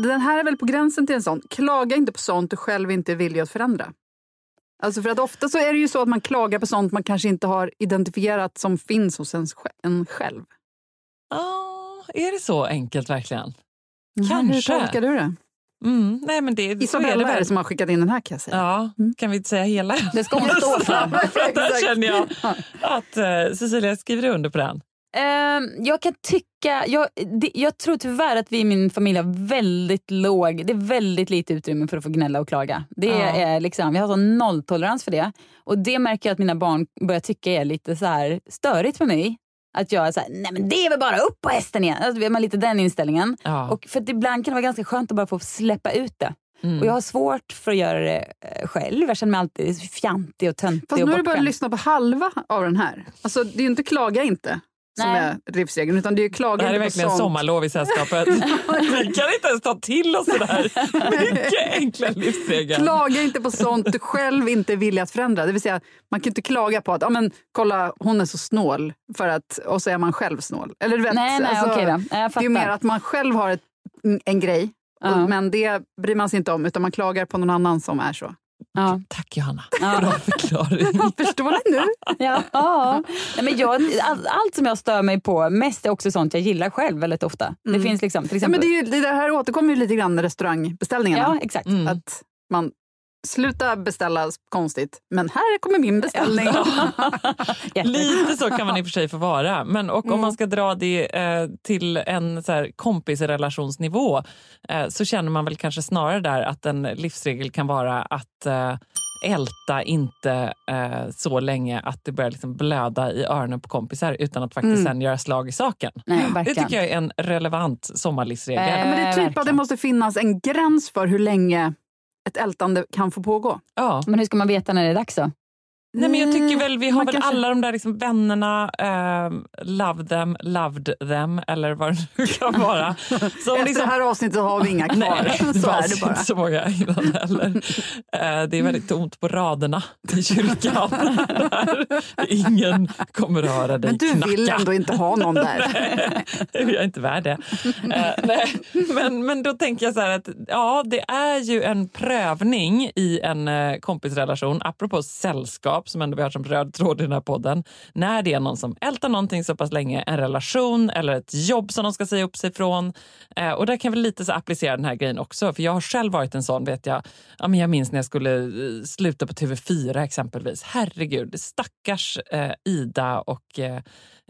Speaker 2: Den här är väl på gränsen till en sån. Klaga inte på sånt du själv inte är villig att förändra. Alltså för att ofta så är det ju så att man klagar på sånt man kanske inte har identifierat som finns hos en, sj- en själv.
Speaker 1: Ah, är det så enkelt verkligen?
Speaker 2: Hur
Speaker 1: Kanske.
Speaker 2: tolkar du det?
Speaker 1: Mm, nej, men det, så är det
Speaker 2: Isabella är det som har skickat in den här kan jag säga.
Speaker 1: Ja, kan vi inte säga hela?
Speaker 3: Det ska hon stå för.
Speaker 1: Där känner jag att uh, Cecilia skriver under på den.
Speaker 3: Ehm, jag kan tycka, jag, det, jag tror tyvärr att vi i min familj har väldigt låg, det är väldigt lite utrymme för att få gnälla och klaga. Det
Speaker 1: Ja.
Speaker 3: är liksom, vi har sån nolltolerans för det. Och det märker jag att mina barn börjar tycka är lite så här störigt med mig. Att jag är så här, nej men det är väl bara upp på hästen igen. Alltså, man lite den inställningen.
Speaker 1: Ja.
Speaker 3: Och för ibland kan det vara ganska skönt att bara få släppa ut det.
Speaker 1: Mm.
Speaker 3: Och jag har svårt för att göra det eh, själv. Jag känner mig alltid fjantig och töntig
Speaker 2: Fast nu har du bara
Speaker 3: bortskämd.
Speaker 2: lyssnat på halva av den här. Alltså, det är ju inte klaga inte som
Speaker 3: Nej.
Speaker 2: är livsregeln, utan det är ju klaga
Speaker 1: Det här är verkligen
Speaker 2: sånt.
Speaker 1: sommarlov i sällskapet. vi kan inte ens ta till oss det där mycket enkla livsregeln.
Speaker 2: Klaga inte på sånt du själv inte är villig att förändra. Det vill säga, man kan inte klaga på att ja, men, kolla, hon är så snål, för att, och så är man själv snål. Eller du vet,
Speaker 3: Nej, nej,
Speaker 2: alltså,
Speaker 3: okej då. Jag
Speaker 2: det är mer att man själv har ett, en grej,
Speaker 3: Ja.
Speaker 2: och, men det bryr man sig inte om, utan man klagar på någon annan som är så.
Speaker 3: Ja.
Speaker 1: Tack Johanna.
Speaker 3: Ja.
Speaker 1: Bra förklaring.
Speaker 2: Förstår ni nu?
Speaker 3: Ja, ja. Nej, men jag, allt, allt som jag stör mig på mest är också sånt jag gillar själv väldigt ofta. Det
Speaker 2: Mm.
Speaker 3: finns liksom, till
Speaker 2: Ja,
Speaker 3: exempel...
Speaker 2: men det, är ju, det här återkommer ju lite grann med restaurangbeställningarna.
Speaker 3: Ja, exakt.
Speaker 1: Mm.
Speaker 2: Att man slutar beställa konstigt, men här kommer min beställning.
Speaker 1: Lite så kan man i och för sig få vara. Men och
Speaker 2: Mm.
Speaker 1: om man ska dra det eh, till en så här, kompisrelationsnivå eh, så känner man väl kanske snarare där att en livsregel kan vara att eh, älta inte eh, så länge att det börjar liksom blöda i öronen på kompisar utan att faktiskt
Speaker 2: Mm.
Speaker 1: sen göra slag i saken.
Speaker 3: Nej,
Speaker 1: Det tycker jag är en relevant sommarlivsregel.
Speaker 2: Ja, men det är typ att det måste finnas en gräns för hur länge ett ältande kan få pågå.
Speaker 1: Ja.
Speaker 3: Men hur ska man veta när det är dags då?
Speaker 1: Nej, men jag tycker väl vi har
Speaker 2: Man
Speaker 1: väl
Speaker 2: kanske-
Speaker 1: alla de där liksom vännerna, eh, love them, loved them eller vad det nu kan vara. Som
Speaker 2: Efter
Speaker 1: liksom-
Speaker 2: det här avsnittet har vi inga kvar.
Speaker 1: Nej, det
Speaker 2: så är
Speaker 1: fanns
Speaker 2: det bara.
Speaker 1: inte så många innan heller. Eh, Det är väldigt tomt på raderna i kyrkan. Ingen kommer röra dig
Speaker 2: Men du
Speaker 1: knacka.
Speaker 2: vill ändå inte ha någon där.
Speaker 1: Nej, jag är inte värd det. Eh, nej. Men, men då tänker jag så här att ja, det är ju en prövning i en eh, kompisrelation, apropå sällskap som ändå vi har som röd tråd i den här podden. När det är någon som ältar någonting så pass länge, en relation eller ett jobb som de ska säga upp sig från. Eh, och där kan vi lite så applicera den här grejen också, för jag har själv varit en sån, vet jag. Ja, men jag minns när jag skulle eh, sluta på TV4 exempelvis. Herregud, stackars eh, Ida och eh,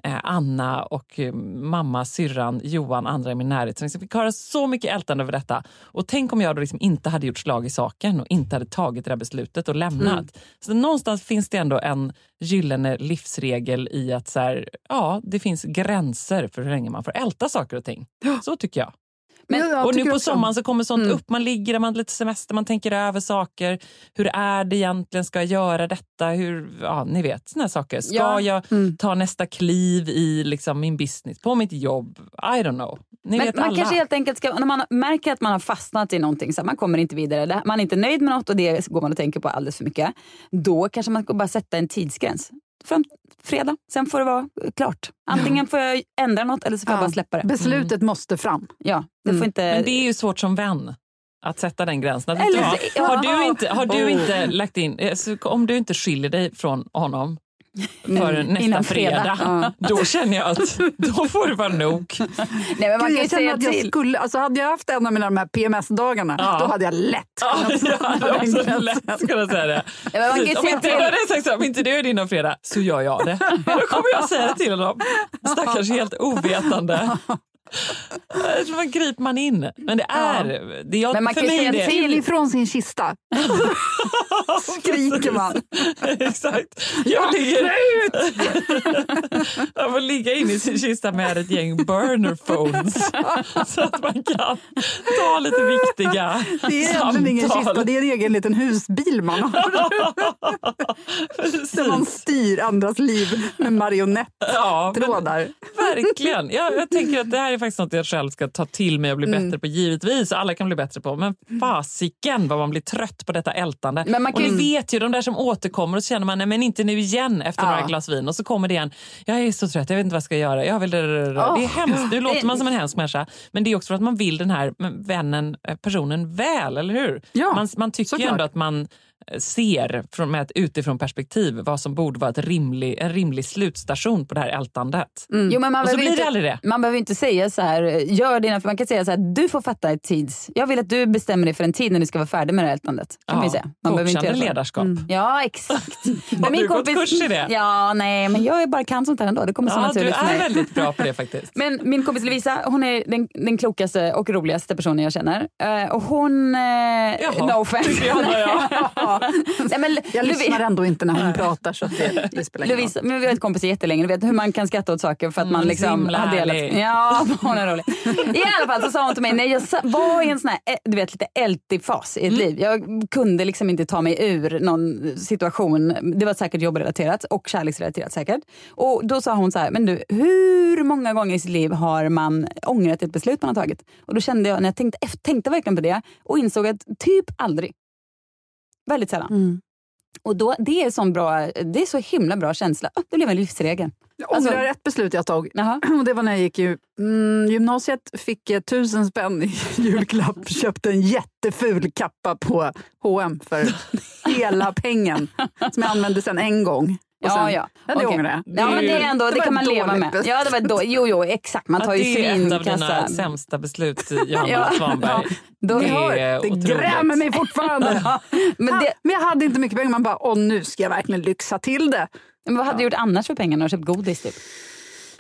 Speaker 1: Anna och eh, mamma, syrran, Johan, andra i min närhet som liksom fick höra så mycket ältande över detta. Och tänk om jag då liksom inte hade gjort slag i saken och inte hade tagit det beslutet och lämnat.
Speaker 2: Mm.
Speaker 1: Så någonstans finns finns det ändå en gyllene livsregel i att så här, ja, det finns gränser för hur länge man får älta saker och ting. Så tycker jag.
Speaker 2: Men, jag
Speaker 1: och nu på sommaren så kommer sånt
Speaker 2: Mm.
Speaker 1: upp. Man ligger där, man har lite semester, man tänker över saker. Hur är det egentligen? Ska jag göra detta? Hur, ja, ni vet, såna här saker. Ska
Speaker 3: Ja.
Speaker 1: jag
Speaker 2: Mm.
Speaker 1: ta nästa kliv i liksom, min business, på mitt jobb? I don't know. Ni
Speaker 3: Men
Speaker 1: vet
Speaker 3: man
Speaker 1: alla.
Speaker 3: kanske helt enkelt ska, när man märker att man har fastnat i någonting, så här, man kommer inte vidare, man är inte nöjd med något och det går man och tänker på alldeles för mycket. Då kanske man ska bara sätta en tidsgräns. Fram fredag, sen får det vara klart. Antingen får jag ändra något eller så får jag
Speaker 2: Ja.
Speaker 3: bara släppa det.
Speaker 2: Beslutet måste fram.
Speaker 3: Ja, det
Speaker 2: Mm.
Speaker 3: får inte...
Speaker 1: Men det är ju svårt som vän att sätta den gränsen.
Speaker 3: Eller
Speaker 1: inte ha,
Speaker 3: så- ja.
Speaker 1: har, du inte, har du
Speaker 3: Oh.
Speaker 1: inte lagt in, eh, om du inte skiljer dig från honom för
Speaker 3: Mm,
Speaker 1: nästa
Speaker 3: innan
Speaker 1: fredag,
Speaker 3: fredag.
Speaker 1: då känner jag att då får det vara nog.
Speaker 3: Nej, men man kan
Speaker 2: Gud,
Speaker 3: ju
Speaker 2: jag
Speaker 3: säga
Speaker 2: att jag
Speaker 3: till.
Speaker 2: skulle, alltså hade jag haft en av mina de här PMS-dagarna,
Speaker 1: Ja.
Speaker 2: då hade jag lätt
Speaker 1: Ja,
Speaker 2: kunnat
Speaker 1: jag hade lätt säga det.
Speaker 3: Ja, men man kan
Speaker 1: om, inte,
Speaker 3: till.
Speaker 1: hade sagt så, om inte du är din om fredag så gör jag det. Då kommer jag säga det till honom. Stackars helt ovetande. Vad griper man in? Men det är... Det är
Speaker 3: Men man
Speaker 1: för
Speaker 3: kan ju säga till.
Speaker 2: Ifrån sin kista. Skriker man.
Speaker 1: Exakt. Jag, ligger... jag får ligga in i sin kista med ett gäng burner phones så att man kan ta lite viktiga
Speaker 2: Det är egentligen ingen kista, det är en egen liten husbil man har. Där man styr andras liv med marionettrådar.
Speaker 1: Ja, verkligen. Ja, jag tänker att det här är faktiskt något jag själv ska ta till mig och bli
Speaker 3: Mm.
Speaker 1: bättre på. Givetvis, alla kan bli bättre på. Men fasiken vad man blir trött på detta ältande.
Speaker 3: Men man
Speaker 1: och
Speaker 3: kan
Speaker 1: ni
Speaker 3: ju-
Speaker 1: vet ju, de där som återkommer och så känner man, nej men inte nu igen efter
Speaker 2: Ja.
Speaker 1: några glas vin. Och så kommer det igen, jag är så trött, jag vet inte vad jag ska göra. Jag vill... det är hemskt, nu låter man som en hemsk människa. Men det är också för att man vill den här vännen, eh, personen väl, eller hur?
Speaker 2: Ja,
Speaker 1: man, man tycker ju
Speaker 2: såklart.
Speaker 1: ändå att man ser från, med ett utifrån perspektiv vad som borde vara ett rimlig, en rimlig slutstation på det här ältandet.
Speaker 3: Jo, men man
Speaker 1: Och så blir det
Speaker 3: inte,
Speaker 1: aldrig det.
Speaker 3: Man behöver inte säga så här, gör dina, för man kan säga så här, du får fatta ett tids... Jag vill att du bestämmer dig för en tid när du ska vara färdig med det här ältandet. Kan man ju säga. Man behöver inte göra
Speaker 1: ledarskap.
Speaker 3: Ja, exakt.
Speaker 1: Har du gått kurs i det?
Speaker 3: Ja, nej, men jag är bara kan sånt här ändå. Det kommer så
Speaker 1: Ja, du
Speaker 3: naturligt för
Speaker 1: är väldigt bra på det faktiskt.
Speaker 3: Men min kompis Lovisa, hon är den, den klokaste och roligaste personen jag känner. Eh, och hon... Uh,
Speaker 1: Jaha,
Speaker 3: no offense.
Speaker 1: ja.
Speaker 3: nej, men,
Speaker 2: Jag lyssnar ändå inte när hon pratar så att det, det spelar ingen.
Speaker 3: Lovisa, men vi har varit kompisar jättelänge. Du vet hur man kan skratta åt saker för att
Speaker 1: Mm,
Speaker 3: man liksom har delat.
Speaker 1: härlig.
Speaker 3: Ja, hon är rolig. I alla fall så sa hon till mig, när jag var i en sån här, eh, du vet, lite ältig fas i ett
Speaker 1: Mm.
Speaker 3: liv. Jag kunde liksom inte ta mig ur någon situation. Det var säkert jobbrelaterat och kärleksrelaterat säkert. Och då sa hon så här, men du, hur många gånger i sitt liv har man ångrat ett beslut man har tagit? Och då kände jag, när jag tänkte, efter- tänkte verkligen på det och insåg att typ aldrig. Väldigt sällan.
Speaker 2: Mm.
Speaker 3: Och då, det är sån bra, det är så himla bra känsla. Det blev en livsregel.
Speaker 2: Jag ångrar ett beslut jag tog. Och det var när jag gick i mm, gymnasiet, fick jag tusen spänn i julklapp, köpte en jätteful kappa på H&M för hela pengen. Som jag använde sen en gång. Och
Speaker 3: Ja,
Speaker 2: sen,
Speaker 3: ja.
Speaker 2: det
Speaker 3: Okej.
Speaker 2: ångrar jag.
Speaker 3: Ja, men det är ändå, det,
Speaker 2: var
Speaker 3: kan man leva
Speaker 2: dåligt
Speaker 3: med.
Speaker 2: beslut.
Speaker 3: Ja, det var då, jo, jo, exakt. Man tar ju
Speaker 1: det är ett av dina sämsta beslut, Johanna
Speaker 3: Ja.
Speaker 1: Svanberg.
Speaker 3: Då,
Speaker 2: Ni hör,
Speaker 1: är
Speaker 2: det grämer mig fortfarande.
Speaker 3: men, det,
Speaker 2: Men jag hade inte mycket pengar. Man bara, åh nu ska jag verkligen lyxa till det.
Speaker 3: men vad hade du gjort annars för pengarna? Köpt godis typ?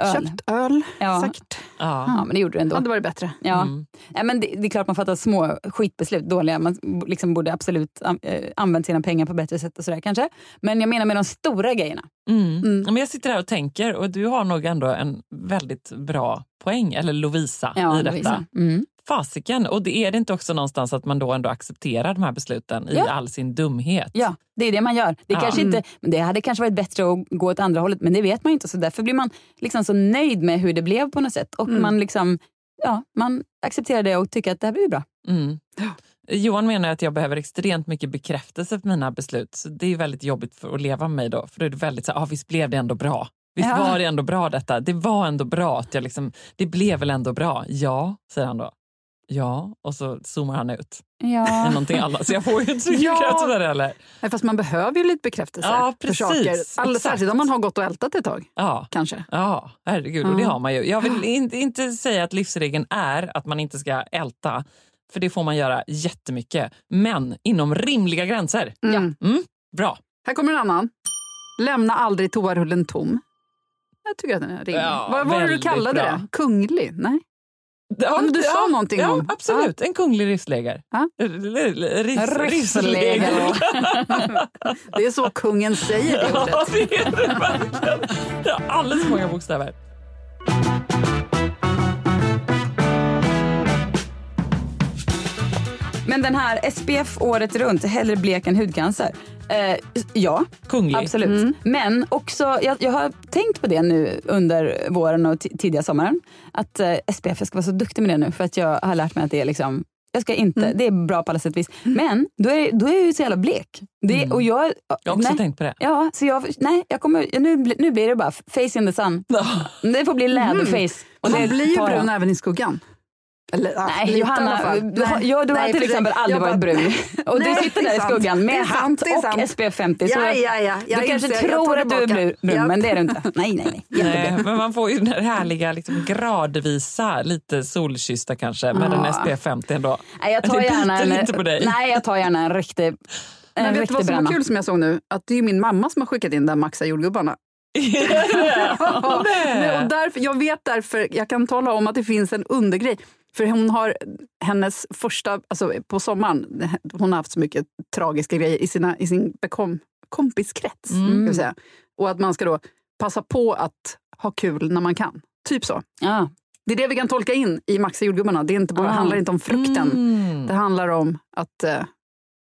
Speaker 3: Öl?
Speaker 2: Köpt öl,
Speaker 3: Ja.
Speaker 2: säkert.
Speaker 1: Ja.
Speaker 3: Ja, men det gjorde du ändå.
Speaker 2: Hade varit bättre.
Speaker 3: Ja.
Speaker 1: Mm.
Speaker 3: Ja, men det, det är klart man fattar små skitbeslut, dåliga. Man liksom borde absolut eh, använt sina pengar på bättre sätt och sådär kanske. Men jag menar med de stora grejerna.
Speaker 1: Mm. Men jag sitter här och tänker och du har nog ändå en väldigt bra poäng, eller Lovisa,
Speaker 3: Ja,
Speaker 1: i detta.
Speaker 3: Lovisa. Mm.
Speaker 1: Fasiken! Och det är det inte också någonstans att man då ändå accepterar de här besluten i
Speaker 3: Ja.
Speaker 1: all sin dumhet?
Speaker 3: Ja, det är det man gör. Det,
Speaker 1: Ja.
Speaker 3: kanske inte, men det hade kanske varit bättre att gå åt andra hållet, men det vet man inte. Så därför blir man liksom så nöjd med hur det blev på något sätt. Och
Speaker 2: Mm.
Speaker 3: man, liksom, ja, man accepterar det och tycker att det här blir bra.
Speaker 1: Mm. Johan menar att jag behöver extremt mycket bekräftelse för mina beslut. Så det är väldigt jobbigt för att leva med mig då. För då är det väldigt så här, ah, visst blev det ändå bra? Visst
Speaker 3: Ja.
Speaker 1: var det ändå bra detta? Det var ändå bra att jag liksom, det blev väl ändå bra? Ja, säger han då. Ja, och så zoomar han ut.
Speaker 3: Ja.
Speaker 1: Någonting annat. Så jag får ju inte så mycket
Speaker 2: Ja.
Speaker 1: bekräftelse för det heller.
Speaker 2: Nej, fast man behöver ju lite bekräftelse
Speaker 1: Ja,
Speaker 2: för
Speaker 1: precis.
Speaker 2: saker. All,
Speaker 1: Exakt.
Speaker 2: särskilt om man har gått och ältat ett tag.
Speaker 1: Ja.
Speaker 2: Kanske.
Speaker 1: Ja, herregud. Och det
Speaker 2: Ja.
Speaker 1: har man ju. Jag vill inte, inte säga att livsregeln är att man inte ska älta. För det får man göra jättemycket. Men inom rimliga gränser.
Speaker 2: Mm.
Speaker 1: Mm, bra.
Speaker 2: Här kommer en annan. Lämna aldrig toarullen tom. Jag tycker att den är rimlig.
Speaker 1: Ja,
Speaker 2: Vad var det du kallade
Speaker 1: bra.
Speaker 2: det? Kunglig? Nej?
Speaker 1: Ja,
Speaker 2: men du
Speaker 1: ja,
Speaker 2: sa någonting
Speaker 1: ja,
Speaker 2: om...
Speaker 1: absolut. En kunglig rissläger.
Speaker 2: Ja.
Speaker 1: Riss,
Speaker 2: Rissläger. Det är så kungen säger det
Speaker 1: Ja,
Speaker 2: ordet.
Speaker 1: det är det verkligen. Det har alldeles för många bokstäver.
Speaker 3: Men den här SPF året runt, hellre blek än hudcancer. Eh, ja,
Speaker 1: Kunglig.
Speaker 3: absolut. Men också, jag, jag har tänkt på det nu under våren och ti- tidiga sommaren. Att eh, SPF, jag ska vara så duktig med det nu för att jag har lärt mig att det är liksom jag ska inte, det är bra på alla sätt och vis. Men då är, då är jag ju så jävla blek. Det, och jag,
Speaker 1: Jag har också
Speaker 3: nej.
Speaker 1: tänkt på det.
Speaker 3: Ja, så jag, nej, jag kommer, nu, blir- nu blir det bara face in the sun. Det får bli läderface.
Speaker 2: Och
Speaker 3: det
Speaker 2: man blir ju brun även i skuggan. Eller,
Speaker 3: Nej, Johanna, du, har-
Speaker 2: Nej.
Speaker 3: ja, du har
Speaker 2: Nej,
Speaker 3: till
Speaker 2: för
Speaker 3: exempel aldrig
Speaker 2: jag
Speaker 3: varit
Speaker 2: bara-
Speaker 3: brun. Och
Speaker 2: Nej,
Speaker 3: du sitter där i skuggan med
Speaker 2: sant,
Speaker 3: hatt och
Speaker 2: sant.
Speaker 3: SPF 50. Så
Speaker 2: Ja, ja, ja. Jag
Speaker 3: du kanske
Speaker 2: inser,
Speaker 3: tror att du är brun,
Speaker 2: Ja.
Speaker 3: men det är du inte. Nej, nej, nej.
Speaker 1: Nej, men man får ju den här härliga liksom, gradvisa, lite solkyssta kanske, med en
Speaker 3: Ja.
Speaker 1: SPF 50 ändå.
Speaker 3: Nej, jag tar
Speaker 1: det
Speaker 3: gärna
Speaker 1: biter
Speaker 3: en,
Speaker 1: inte på dig.
Speaker 3: Nej, jag tar gärna en riktig, en
Speaker 2: Men vet du vad som var
Speaker 3: bränna.
Speaker 2: kul som jag såg nu? Att det är min mamma som har skickat in de Maxa jordgubbarna. Ja, men, och därför, jag vet därför, jag kan tala om att det finns en undergrej. För hon har hennes första, alltså på sommaren, hon har haft så mycket tragiska grejer i, sina, i sin bekom, kompiskrets.
Speaker 1: Mm.
Speaker 2: Säga. Och att man ska då passa på att ha kul när man kan. Typ så.
Speaker 3: Ja.
Speaker 2: Det är det vi kan tolka in i Maxa jordgubbarna. Det är inte bara,
Speaker 3: Ah.
Speaker 2: handlar inte om frukten.
Speaker 1: Mm.
Speaker 2: Det handlar om att eh,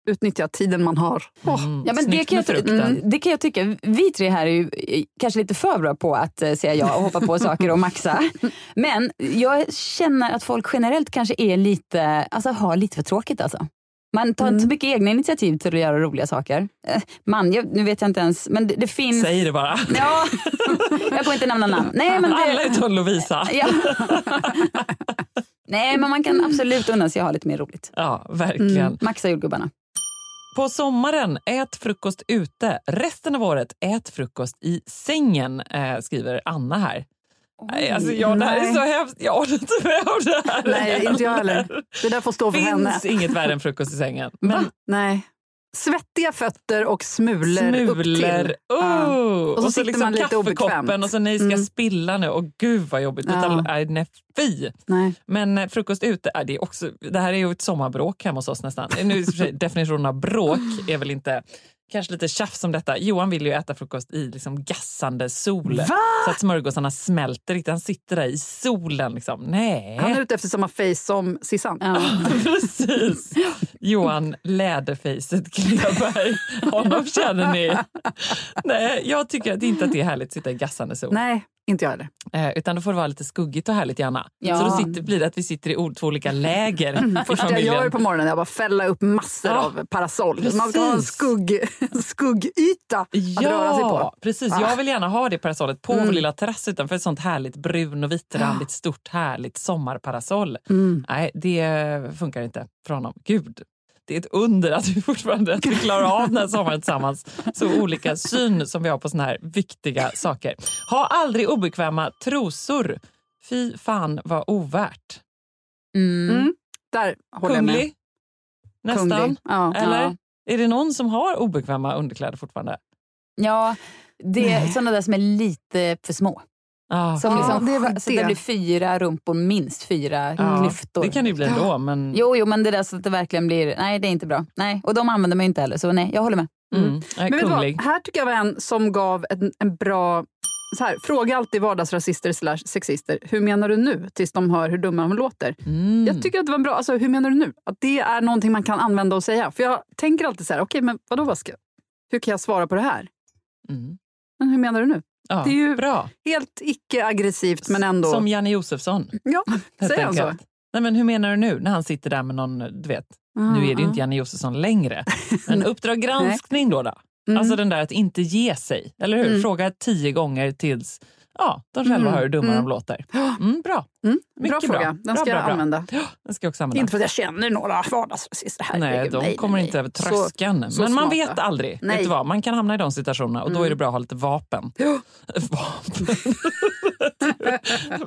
Speaker 2: utnyttja tiden man har. Åh,
Speaker 1: Mm.
Speaker 3: Ja, men det, kan jag, mm, det kan jag tycka. Vi tre här är ju eh, kanske lite för bra på att eh, säga ja och hoppa på saker och maxa. Men jag känner att folk generellt kanske är lite, alltså har lite för tråkigt alltså. Man tar inte så mycket egna initiativ till att göra roliga saker. Eh, man, jag, nu vet jag inte ens, men det, det finns...
Speaker 1: Säg det bara.
Speaker 3: Ja, jag kommer inte nämna namn. Nej, men det,
Speaker 1: Alla utom Lovisa.
Speaker 3: Ja. Nej, men man kan absolut unna sig att ha lite mer roligt.
Speaker 1: Ja, verkligen.
Speaker 3: Mm. Maxa jordgubbarna.
Speaker 1: På sommaren, ät frukost ute. Resten av året, ät frukost i sängen, eh, skriver Anna här. Nej, alltså, jag, det här är så hemskt. Jag orkar inte med det här.
Speaker 2: Nej, inte jag heller. Det där får stå för
Speaker 1: finns
Speaker 2: henne.
Speaker 1: inget värre än frukost i sängen. Men
Speaker 2: Nej. Svettiga fötter och smulor, upp
Speaker 1: smulor.
Speaker 2: till.
Speaker 1: Oh.
Speaker 2: Ja.
Speaker 1: Och så,
Speaker 2: sitter
Speaker 1: liksom
Speaker 2: man lite obekvämt.
Speaker 1: och så nej, ska
Speaker 2: Mm.
Speaker 1: spilla nu. Och gud vad jobbigt.
Speaker 2: Ja.
Speaker 1: Nej, nej, fy.
Speaker 2: Nej.
Speaker 1: Men eh, frukost ute, äh, det, är också, det här är ju ett sommarbråk hemma hos oss nästan. Nu, och definitionen av bråk är väl inte kanske lite tjafs om detta. Johan vill ju äta frukost i liksom gassande sol.
Speaker 2: Va?
Speaker 1: Så att smörgåsarna smälter riktigt. Han sitter där i solen. Liksom. Nej.
Speaker 2: Han är ute efter samma face som Sissan.
Speaker 1: Precis. Johan Läderfejset Kleberg. Honom känner ni. Nej, jag tycker inte att det är härligt att sitta i gassande sol.
Speaker 2: Nej, inte jag heller.
Speaker 1: Eh, utan då får det vara lite skuggigt och härligt gärna.
Speaker 3: Ja.
Speaker 1: Så då sitter, blir det att vi sitter i två olika läger i
Speaker 2: Första jag gör på morgonen är att bara fälla upp massor
Speaker 1: Ja,
Speaker 2: av parasoll. Så man ska ha en
Speaker 1: precis.
Speaker 2: skugg, skuggyta att röra sig på.
Speaker 1: precis.
Speaker 2: Ah.
Speaker 1: Jag vill gärna ha det parasollet på
Speaker 2: Mm.
Speaker 1: vår lilla terrass utanför ett sånt härligt brun och vitrandigt stort härligt sommarparasoll.
Speaker 2: Mm.
Speaker 1: Nej, det funkar inte för honom. Gud, det är ett under att vi fortfarande klarar av den här sommaren tillsammans. Så olika syn som vi har på såna här viktiga saker. Ha aldrig obekväma trosor. Fy fan vad ovärt.
Speaker 3: Mm.
Speaker 2: Mm. Där håller jag med.
Speaker 1: Kunglig? Nästan.
Speaker 2: Kunglig. Ja.
Speaker 1: Eller?
Speaker 3: Ja.
Speaker 1: Är det någon som har obekväma underkläder fortfarande?
Speaker 3: Ja, det är sådana där som är lite för små.
Speaker 1: Ah,
Speaker 3: Som liksom,
Speaker 2: det väl
Speaker 3: så
Speaker 2: det.
Speaker 3: det blir fyra rumpor, minst fyra
Speaker 1: ja,
Speaker 3: klyftor.
Speaker 1: det kan det ju bli ändå. Men...
Speaker 3: Jo, jo, men det där så att det verkligen blir... Nej, det är inte bra. Nej, och de använder man ju inte heller, så nej, jag håller med.
Speaker 1: Mm. Nej,
Speaker 2: Men vet vad? Här tycker jag var en som gav en, en bra... Så här, fråga alltid vardagsrasister slash sexister. Hur menar du nu? Tills de hör hur dumma de låter.
Speaker 1: Mm.
Speaker 2: Jag tycker att det var en bra... Alltså, hur menar du nu? Att det är någonting man kan använda och säga. För jag tänker alltid så här, okej, men vadå, vad ska, hur kan jag svara på det här?
Speaker 1: Mm.
Speaker 2: Men hur menar du nu?
Speaker 1: Ja,
Speaker 2: Det är ju
Speaker 1: bra.
Speaker 2: helt icke-aggressivt, men ändå...
Speaker 1: Som Janne Josefsson.
Speaker 2: Ja, säger han så?
Speaker 1: Nej, men hur menar du nu när han sitter där med någon, du vet, nu är det ju inte Janne Josefsson längre. Men Uppdrag granskning då. då.
Speaker 2: Mm.
Speaker 1: Alltså den där att inte ge sig. Eller hur?
Speaker 2: Mm.
Speaker 1: Fråga tio gånger tills ja, de själva
Speaker 2: Mm.
Speaker 1: hör hur dumma
Speaker 2: Mm.
Speaker 1: de låter. Mm, bra.
Speaker 2: Mm, bra
Speaker 1: bra.
Speaker 2: fråga. Den
Speaker 1: Bra,
Speaker 2: ska
Speaker 1: bra,
Speaker 2: jag
Speaker 1: bra.
Speaker 2: använda.
Speaker 1: Ja, den ska jag också använda.
Speaker 2: Inte för att jag känner några vardagsrasister.
Speaker 1: Nej, de
Speaker 2: nej,
Speaker 1: kommer
Speaker 2: nej,
Speaker 1: inte över
Speaker 2: Så-
Speaker 1: tröskeln.
Speaker 2: så
Speaker 1: Men man
Speaker 2: smarta.
Speaker 1: vet aldrig.
Speaker 2: Nej.
Speaker 1: Vet vad? Man kan hamna i de situationerna och då är det bra att ha lite vapen.
Speaker 2: Ja.
Speaker 1: vapen.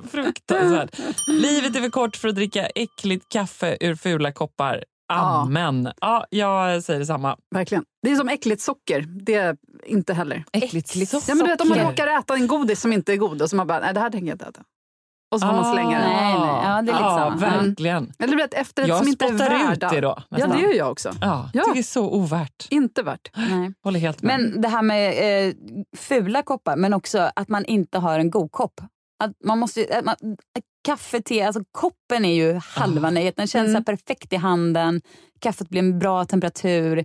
Speaker 1: Fruktansvärt. Livet är för kort för att dricka äckligt kaffe ur fula koppar.
Speaker 2: Ja.
Speaker 1: Amen. Ja, jag säger detsamma.
Speaker 2: Verkligen. Det är som äckligt socker. Det inte heller.
Speaker 1: Äckligt
Speaker 2: Ja, men du vet, om man råkar äta en godis som inte är god och så man bara, nej det här tänker jag inte äta. och så får man slänga den.
Speaker 3: Nej, nej. Ja, det är
Speaker 1: ja,
Speaker 3: samma.
Speaker 1: verkligen.
Speaker 2: Eller blir det ett efterrätt
Speaker 1: Jag
Speaker 2: som inte är
Speaker 1: spottar
Speaker 2: värda.
Speaker 1: ut det då,
Speaker 2: Ja, det gör jag också.
Speaker 1: Ja,
Speaker 2: Ja.
Speaker 1: det är så ovärt.
Speaker 2: Inte värt.
Speaker 3: Nej.
Speaker 1: Håller helt med.
Speaker 3: Men det här med eh, fula koppar, men också att man inte har en god kopp. Att man måste, att man, kaffe, te, alltså koppen är ju halva
Speaker 1: Ah.
Speaker 3: nöjet. Den känns
Speaker 2: Mm.
Speaker 3: perfekt i handen. Kaffet blir en bra temperatur.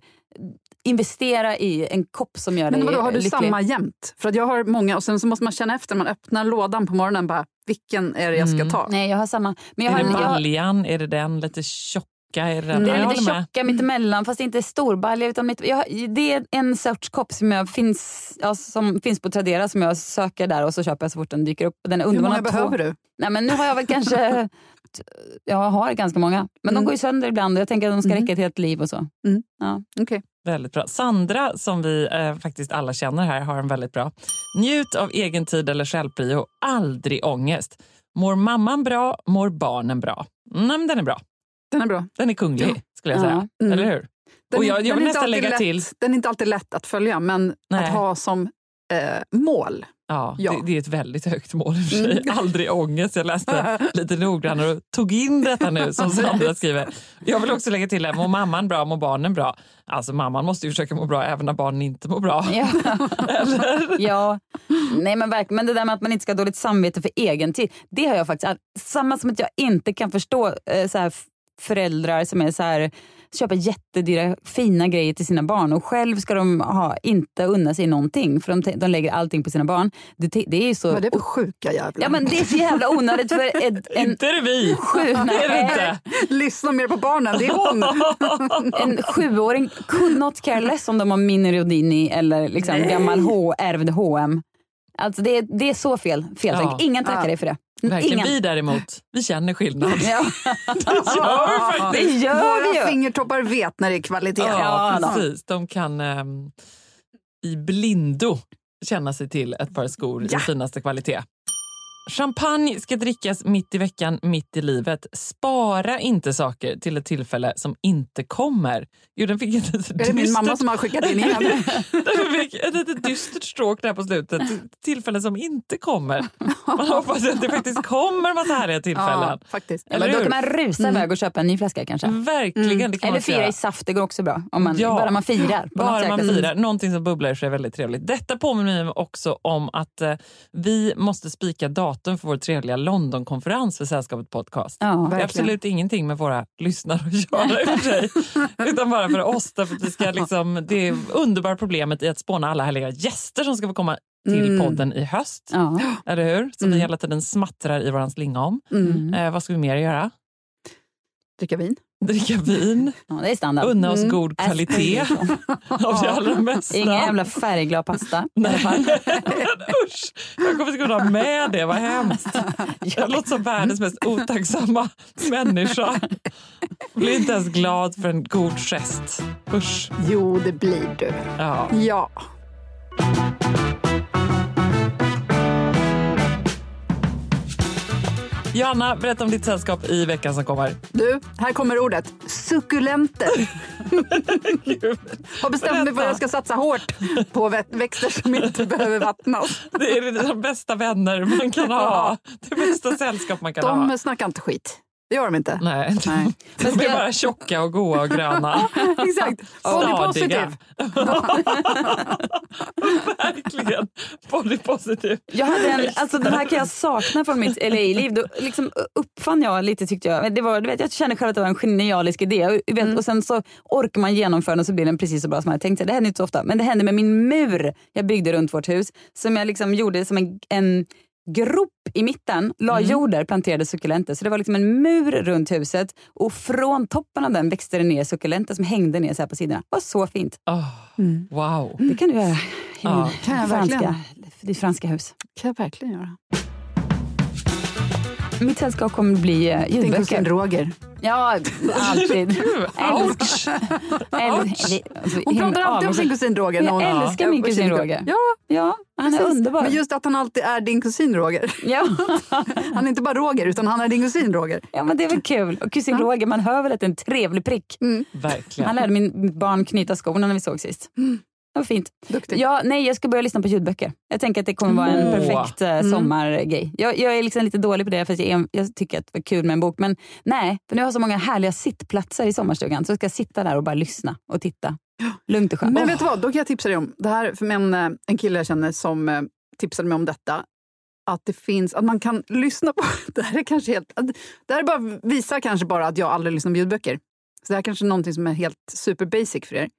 Speaker 3: Investera i en kopp som gör dig
Speaker 2: Men vadå, har du
Speaker 3: lycklig.
Speaker 2: samma jämt? För att jag har många och sen så måste man känna efter när man öppnar lådan på morgonen bara vilken är det jag ska
Speaker 1: Mm.
Speaker 2: ta?
Speaker 3: Nej, jag har samma. Men jag
Speaker 1: är
Speaker 3: har,
Speaker 1: det
Speaker 3: en- jag,
Speaker 1: baljan? Är det den lite tjocka? Är det den?
Speaker 3: är lite
Speaker 1: med.
Speaker 3: tjocka mittemellan fast inte storbalja. Utan mitt, jag, det är en sorts kopp som, jag finns, ja, som finns på Tradera som jag söker där och så köper jag så fort den dyker upp. Den är
Speaker 2: Hur många
Speaker 3: har två-
Speaker 2: behöver du?
Speaker 3: Nej, men nu har jag väl kanske... Jag har ganska många. Men de
Speaker 2: Mm.
Speaker 3: går ju sönder ibland och jag tänker att de ska
Speaker 2: Mm.
Speaker 3: räcka till ett liv och så. Ja.
Speaker 2: Okej.
Speaker 1: Väldigt bra. Sandra, som vi eh, faktiskt alla känner här, har en väldigt bra. Njut av egen tid eller självprio. Aldrig ångest. Mår mamman bra, mår barnen bra. Mm, men den är bra.
Speaker 2: Den är bra.
Speaker 1: Den är kunglig, skulle jag
Speaker 3: Ja.
Speaker 1: säga.
Speaker 2: Mm.
Speaker 1: Eller hur?
Speaker 2: Den,
Speaker 1: Och
Speaker 2: är-
Speaker 1: jag, jag vill
Speaker 2: inte
Speaker 1: nästan lägga
Speaker 2: lätt,
Speaker 1: till...
Speaker 2: Den är inte alltid lätt att följa men
Speaker 1: Nej.
Speaker 2: att ha som eh, mål.
Speaker 1: Ja,
Speaker 2: Ja.
Speaker 1: Det, det är ett väldigt högt mål för sig.
Speaker 2: Mm.
Speaker 1: Aldrig ångest. Jag läste lite noggrannare och tog in detta nu som Sandra skriver. Jag vill också lägga till, här, mår mamman bra, mår barnen bra? Alltså mamman måste ju försöka må bra även när barnen inte mår bra.
Speaker 3: Ja.
Speaker 1: Eller?
Speaker 3: ja. Nej, men, verkligen. men det där med att man inte ska ha dåligt samvete för egen tid. Det har jag faktiskt. Samma som att jag inte kan förstå eh, så här, föräldrar som är så här köper jättedyra fina grejer till sina barn och själv ska de ha, inte unna sig någonting för de, de lägger allting på sina barn. Det, det är så...
Speaker 2: Är det för sjuka jävlar?
Speaker 3: Ja men det är så jävla onödigt för ett, en
Speaker 1: Inte är det vi!
Speaker 3: sju...
Speaker 1: Det är det inte.
Speaker 2: Lyssna mer på barnen, det är hon.
Speaker 3: En sjuåring could not care less om de har Mini Rodini eller liksom gammal H, ärvd H&M. Alltså det, är- det är så fel. fel
Speaker 1: Ja.
Speaker 3: Ingen tackar
Speaker 2: Ja.
Speaker 3: dig för det.
Speaker 1: Verkligen.
Speaker 3: Ingen.
Speaker 1: Vi däremot, vi känner skillnad.
Speaker 3: Ja.
Speaker 1: Det gör vi faktiskt.
Speaker 3: Det gör vi
Speaker 2: Våra
Speaker 3: ju.
Speaker 2: fingertoppar vet när det är kvalitet.
Speaker 1: Ja,
Speaker 3: Ja,
Speaker 1: precis. De kan ehm, i blindo känna sig till ett par skor
Speaker 2: Ja.
Speaker 1: i finaste kvalitet. Champagne ska drickas mitt i veckan, mitt i livet. Spara inte saker till ett tillfälle som inte kommer. Jo, den fick ett litet
Speaker 2: Är det min mamma
Speaker 1: dystert-
Speaker 2: som har skickat in igen?
Speaker 1: Den fick ett litet dystert stråk där på slutet. Tillfällen som inte kommer. Man hoppas att det faktiskt kommer en massa härliga tillfällen.
Speaker 2: Ja, faktiskt.
Speaker 1: Eller
Speaker 3: Men då kan man rusa iväg och köpa en ny flaska kanske.
Speaker 1: Verkligen, det kan
Speaker 3: Eller fira i saft, det går också bra. Om man,
Speaker 1: Ja.
Speaker 3: Bara man firar.
Speaker 1: Bara man
Speaker 3: sätt.
Speaker 1: firar. Någonting som bubblar i sig är väldigt trevligt. Detta påminner mig också om att eh, vi måste spika datum för vår trevliga Londonkonferens för Sällskapet Podcast.
Speaker 3: Ja,
Speaker 1: det är absolut ingenting med våra lyssnare att göra i och för sig. Utan bara för oss. Därför att vi ska liksom, det är underbara problemet i att spåna alla härliga gäster som ska få komma till
Speaker 2: Mm.
Speaker 1: podden i höst.
Speaker 3: Ja.
Speaker 1: Eller hur? Som vi
Speaker 2: Mm.
Speaker 1: hela tiden smattrar i våran slinga om.
Speaker 2: Mm.
Speaker 1: Eh, vad ska vi mer göra?
Speaker 2: Dricka vin.
Speaker 1: Dricka vin,
Speaker 3: ja, det är standard.
Speaker 1: unna oss
Speaker 2: Mm.
Speaker 1: god kvalitet av det allra mesta.
Speaker 3: Ingen jävla färgglad pasta.
Speaker 1: Nej, usch! Jag kommer inte kunna ha med det, vad hemskt. Jag låter som världens mest otacksamma människa. Blir inte ens glad för en god gest. Usch.
Speaker 2: Jo, det blir du.
Speaker 1: Ja.
Speaker 2: Ja.
Speaker 1: Johanna, berätta om ditt sällskap i veckan som kommer.
Speaker 2: Du, här kommer ordet. Sukulenter. Har bestämt mig för att jag ska satsa hårt på vä- växter som inte behöver vattnas.
Speaker 1: Det är de bästa vänner man kan ha. Det bästa sällskap man kan ha.
Speaker 2: De snackar inte skit. Det gör de inte.
Speaker 1: Nej,
Speaker 2: Nej.
Speaker 1: de är bara tjocka och goa och gröna.
Speaker 2: Exakt. Body
Speaker 1: Stadiga.
Speaker 2: positive.
Speaker 1: Verkligen. Body positive.
Speaker 3: Jag hade en, alltså den här kan jag sakna från mitt LA-liv. Då liksom uppfann jag lite tyckte jag. Det var, du vet, jag kände själv att det var en genialisk idé. Och, vet,
Speaker 2: Mm.
Speaker 3: och sen så orkar man genomföra den och så blir den precis så bra som jag hade tänkt sig. Det hände inte så ofta. Men det hände med min mur jag byggde runt vårt hus. Som jag liksom gjorde som en, en grop i mitten, la
Speaker 1: Mm.
Speaker 3: jord där, planterade suckulenter. Så det var liksom en mur runt huset och från toppen av den växte det ner suckulenter som hängde ner så här på sidorna. Det var så fint.
Speaker 1: Oh,
Speaker 2: Mm.
Speaker 1: wow.
Speaker 3: Det kan du göra i
Speaker 1: Ja,
Speaker 3: min
Speaker 2: kan jag
Speaker 3: franska, ditt franska hus.
Speaker 2: kan jag verkligen göra.
Speaker 3: Mitt sällskap kommer bli eh,
Speaker 2: Din kusin
Speaker 3: ljudböcker.
Speaker 2: Roger.
Speaker 3: Ja, alltid.
Speaker 1: Ouch!
Speaker 3: Alltså,
Speaker 2: Hon pratar alltid om sin kusin Roger. när
Speaker 3: Jag älskar min
Speaker 2: Ja,
Speaker 3: kusin Roger.
Speaker 2: Ja,
Speaker 3: Ja, han är
Speaker 2: precis.
Speaker 3: underbar.
Speaker 2: Men just att han alltid är din kusin Roger.
Speaker 3: Ja.
Speaker 2: Han är inte bara Roger, utan han är din kusin Roger.
Speaker 3: ja, men det är väl kul. Och kusin Roger, man hör väl att det är en trevlig prick.
Speaker 1: Verkligen.
Speaker 3: Han lärde min barn knyta skorna när vi såg sist. det var fint.
Speaker 2: Duktig.
Speaker 3: Ja, nej, jag ska börja lyssna på ljudböcker. Jag tänker att det kommer vara en perfekt eh,
Speaker 2: Mm.
Speaker 3: sommargrej. Jag, jag är liksom lite dålig på det för jag, är, jag tycker att det var kul med en bok. Men nej, för nu har jag så många härliga sittplatser i sommarstugan. Så ska jag sitta där och bara lyssna och titta. Lugnt och skönt.
Speaker 2: Men vet du vad, då kan jag tipsa dig om, det här för en, eh, en kille jag känner som eh, tipsade mig om detta, att det finns, att man kan lyssna på, det här är kanske helt, det här är bara, visar kanske bara att jag aldrig lyssnar på ljudböcker. Så det här kanske är någonting som är helt super basic för er.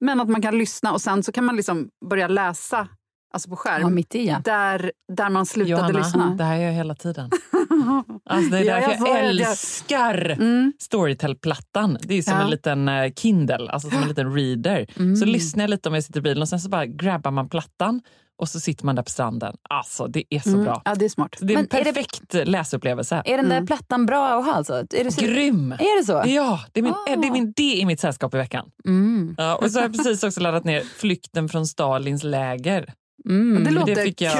Speaker 2: Men att man kan lyssna och sen så kan man liksom börja läsa, alltså på skärm,
Speaker 3: Ja, mitt i ja.
Speaker 2: där, där man slutade
Speaker 1: Johanna,
Speaker 2: lyssna.
Speaker 1: det här gör jag hela tiden. Alltså det är därför
Speaker 2: jag
Speaker 1: jag älskar
Speaker 2: Mm.
Speaker 1: Storytel-plattan. Det är som
Speaker 2: Ja.
Speaker 1: en liten eh, Kindle, alltså som en liten reader.
Speaker 3: Mm.
Speaker 1: Så lyssnar jag lite om jag sitter i bilen och sen så bara grabbar man plattan och så sitter man där på stranden. Alltså det är så
Speaker 2: Mm.
Speaker 1: bra.
Speaker 2: Ja, det är smart.
Speaker 1: Så det är en
Speaker 3: Men är det-
Speaker 1: perfekt läsupplevelse.
Speaker 3: Är den där plattan bra att ha alltså? Är det så?
Speaker 1: Grym!
Speaker 3: Är det så?
Speaker 1: Ja, det är, min,
Speaker 3: Ah.
Speaker 1: det är min det är mitt sällskap i veckan.
Speaker 3: Mm.
Speaker 1: Ja, och så har jag precis också laddat ner Flykten från Stalins läger.
Speaker 3: Mm.
Speaker 2: Det låter
Speaker 1: fick jag-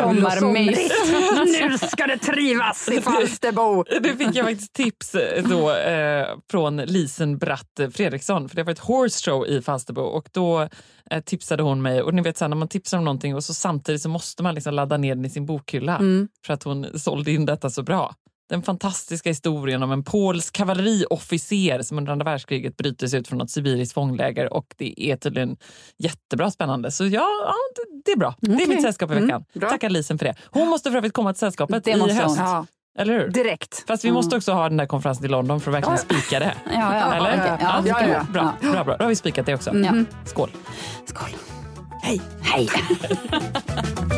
Speaker 2: nu ska det trivas i Falsterbo!
Speaker 1: Det fick jag faktiskt tips eh, då, eh, från Lisen Bratt Fredriksson. För det var ett horse show i Falsterbo och då eh, tipsade hon mig. Och ni vet så här, när man tipsar om någonting och så samtidigt så måste man liksom ladda ner den i sin bokhylla
Speaker 2: Mm.
Speaker 1: för att hon sålde in detta så bra. Den fantastiska historien om en polsk kavalleriofficer som under andra världskriget bryter sig ut från något sibiriskt fångläger och det är tydligen jättebra spännande. Så ja, ja det, det är bra. Det är mitt sällskap i
Speaker 2: Mm,
Speaker 1: veckan.
Speaker 2: bra.
Speaker 1: Tackar Lisen för det. Hon måste för övrigt komma till sällskapet
Speaker 3: Det
Speaker 1: i
Speaker 3: måste
Speaker 1: höst.
Speaker 2: Ja,
Speaker 1: Eller hur?
Speaker 2: direkt.
Speaker 1: Fast vi måste också ha den där konferensen i London för att verkligen spika det.
Speaker 3: Ja, ja,
Speaker 1: Eller?
Speaker 3: Ja,
Speaker 1: Ja. Bra, bra, bra. Då har vi spikat det också.
Speaker 3: Ja.
Speaker 1: Skål.
Speaker 3: Skål.
Speaker 2: Hej!
Speaker 3: Hej!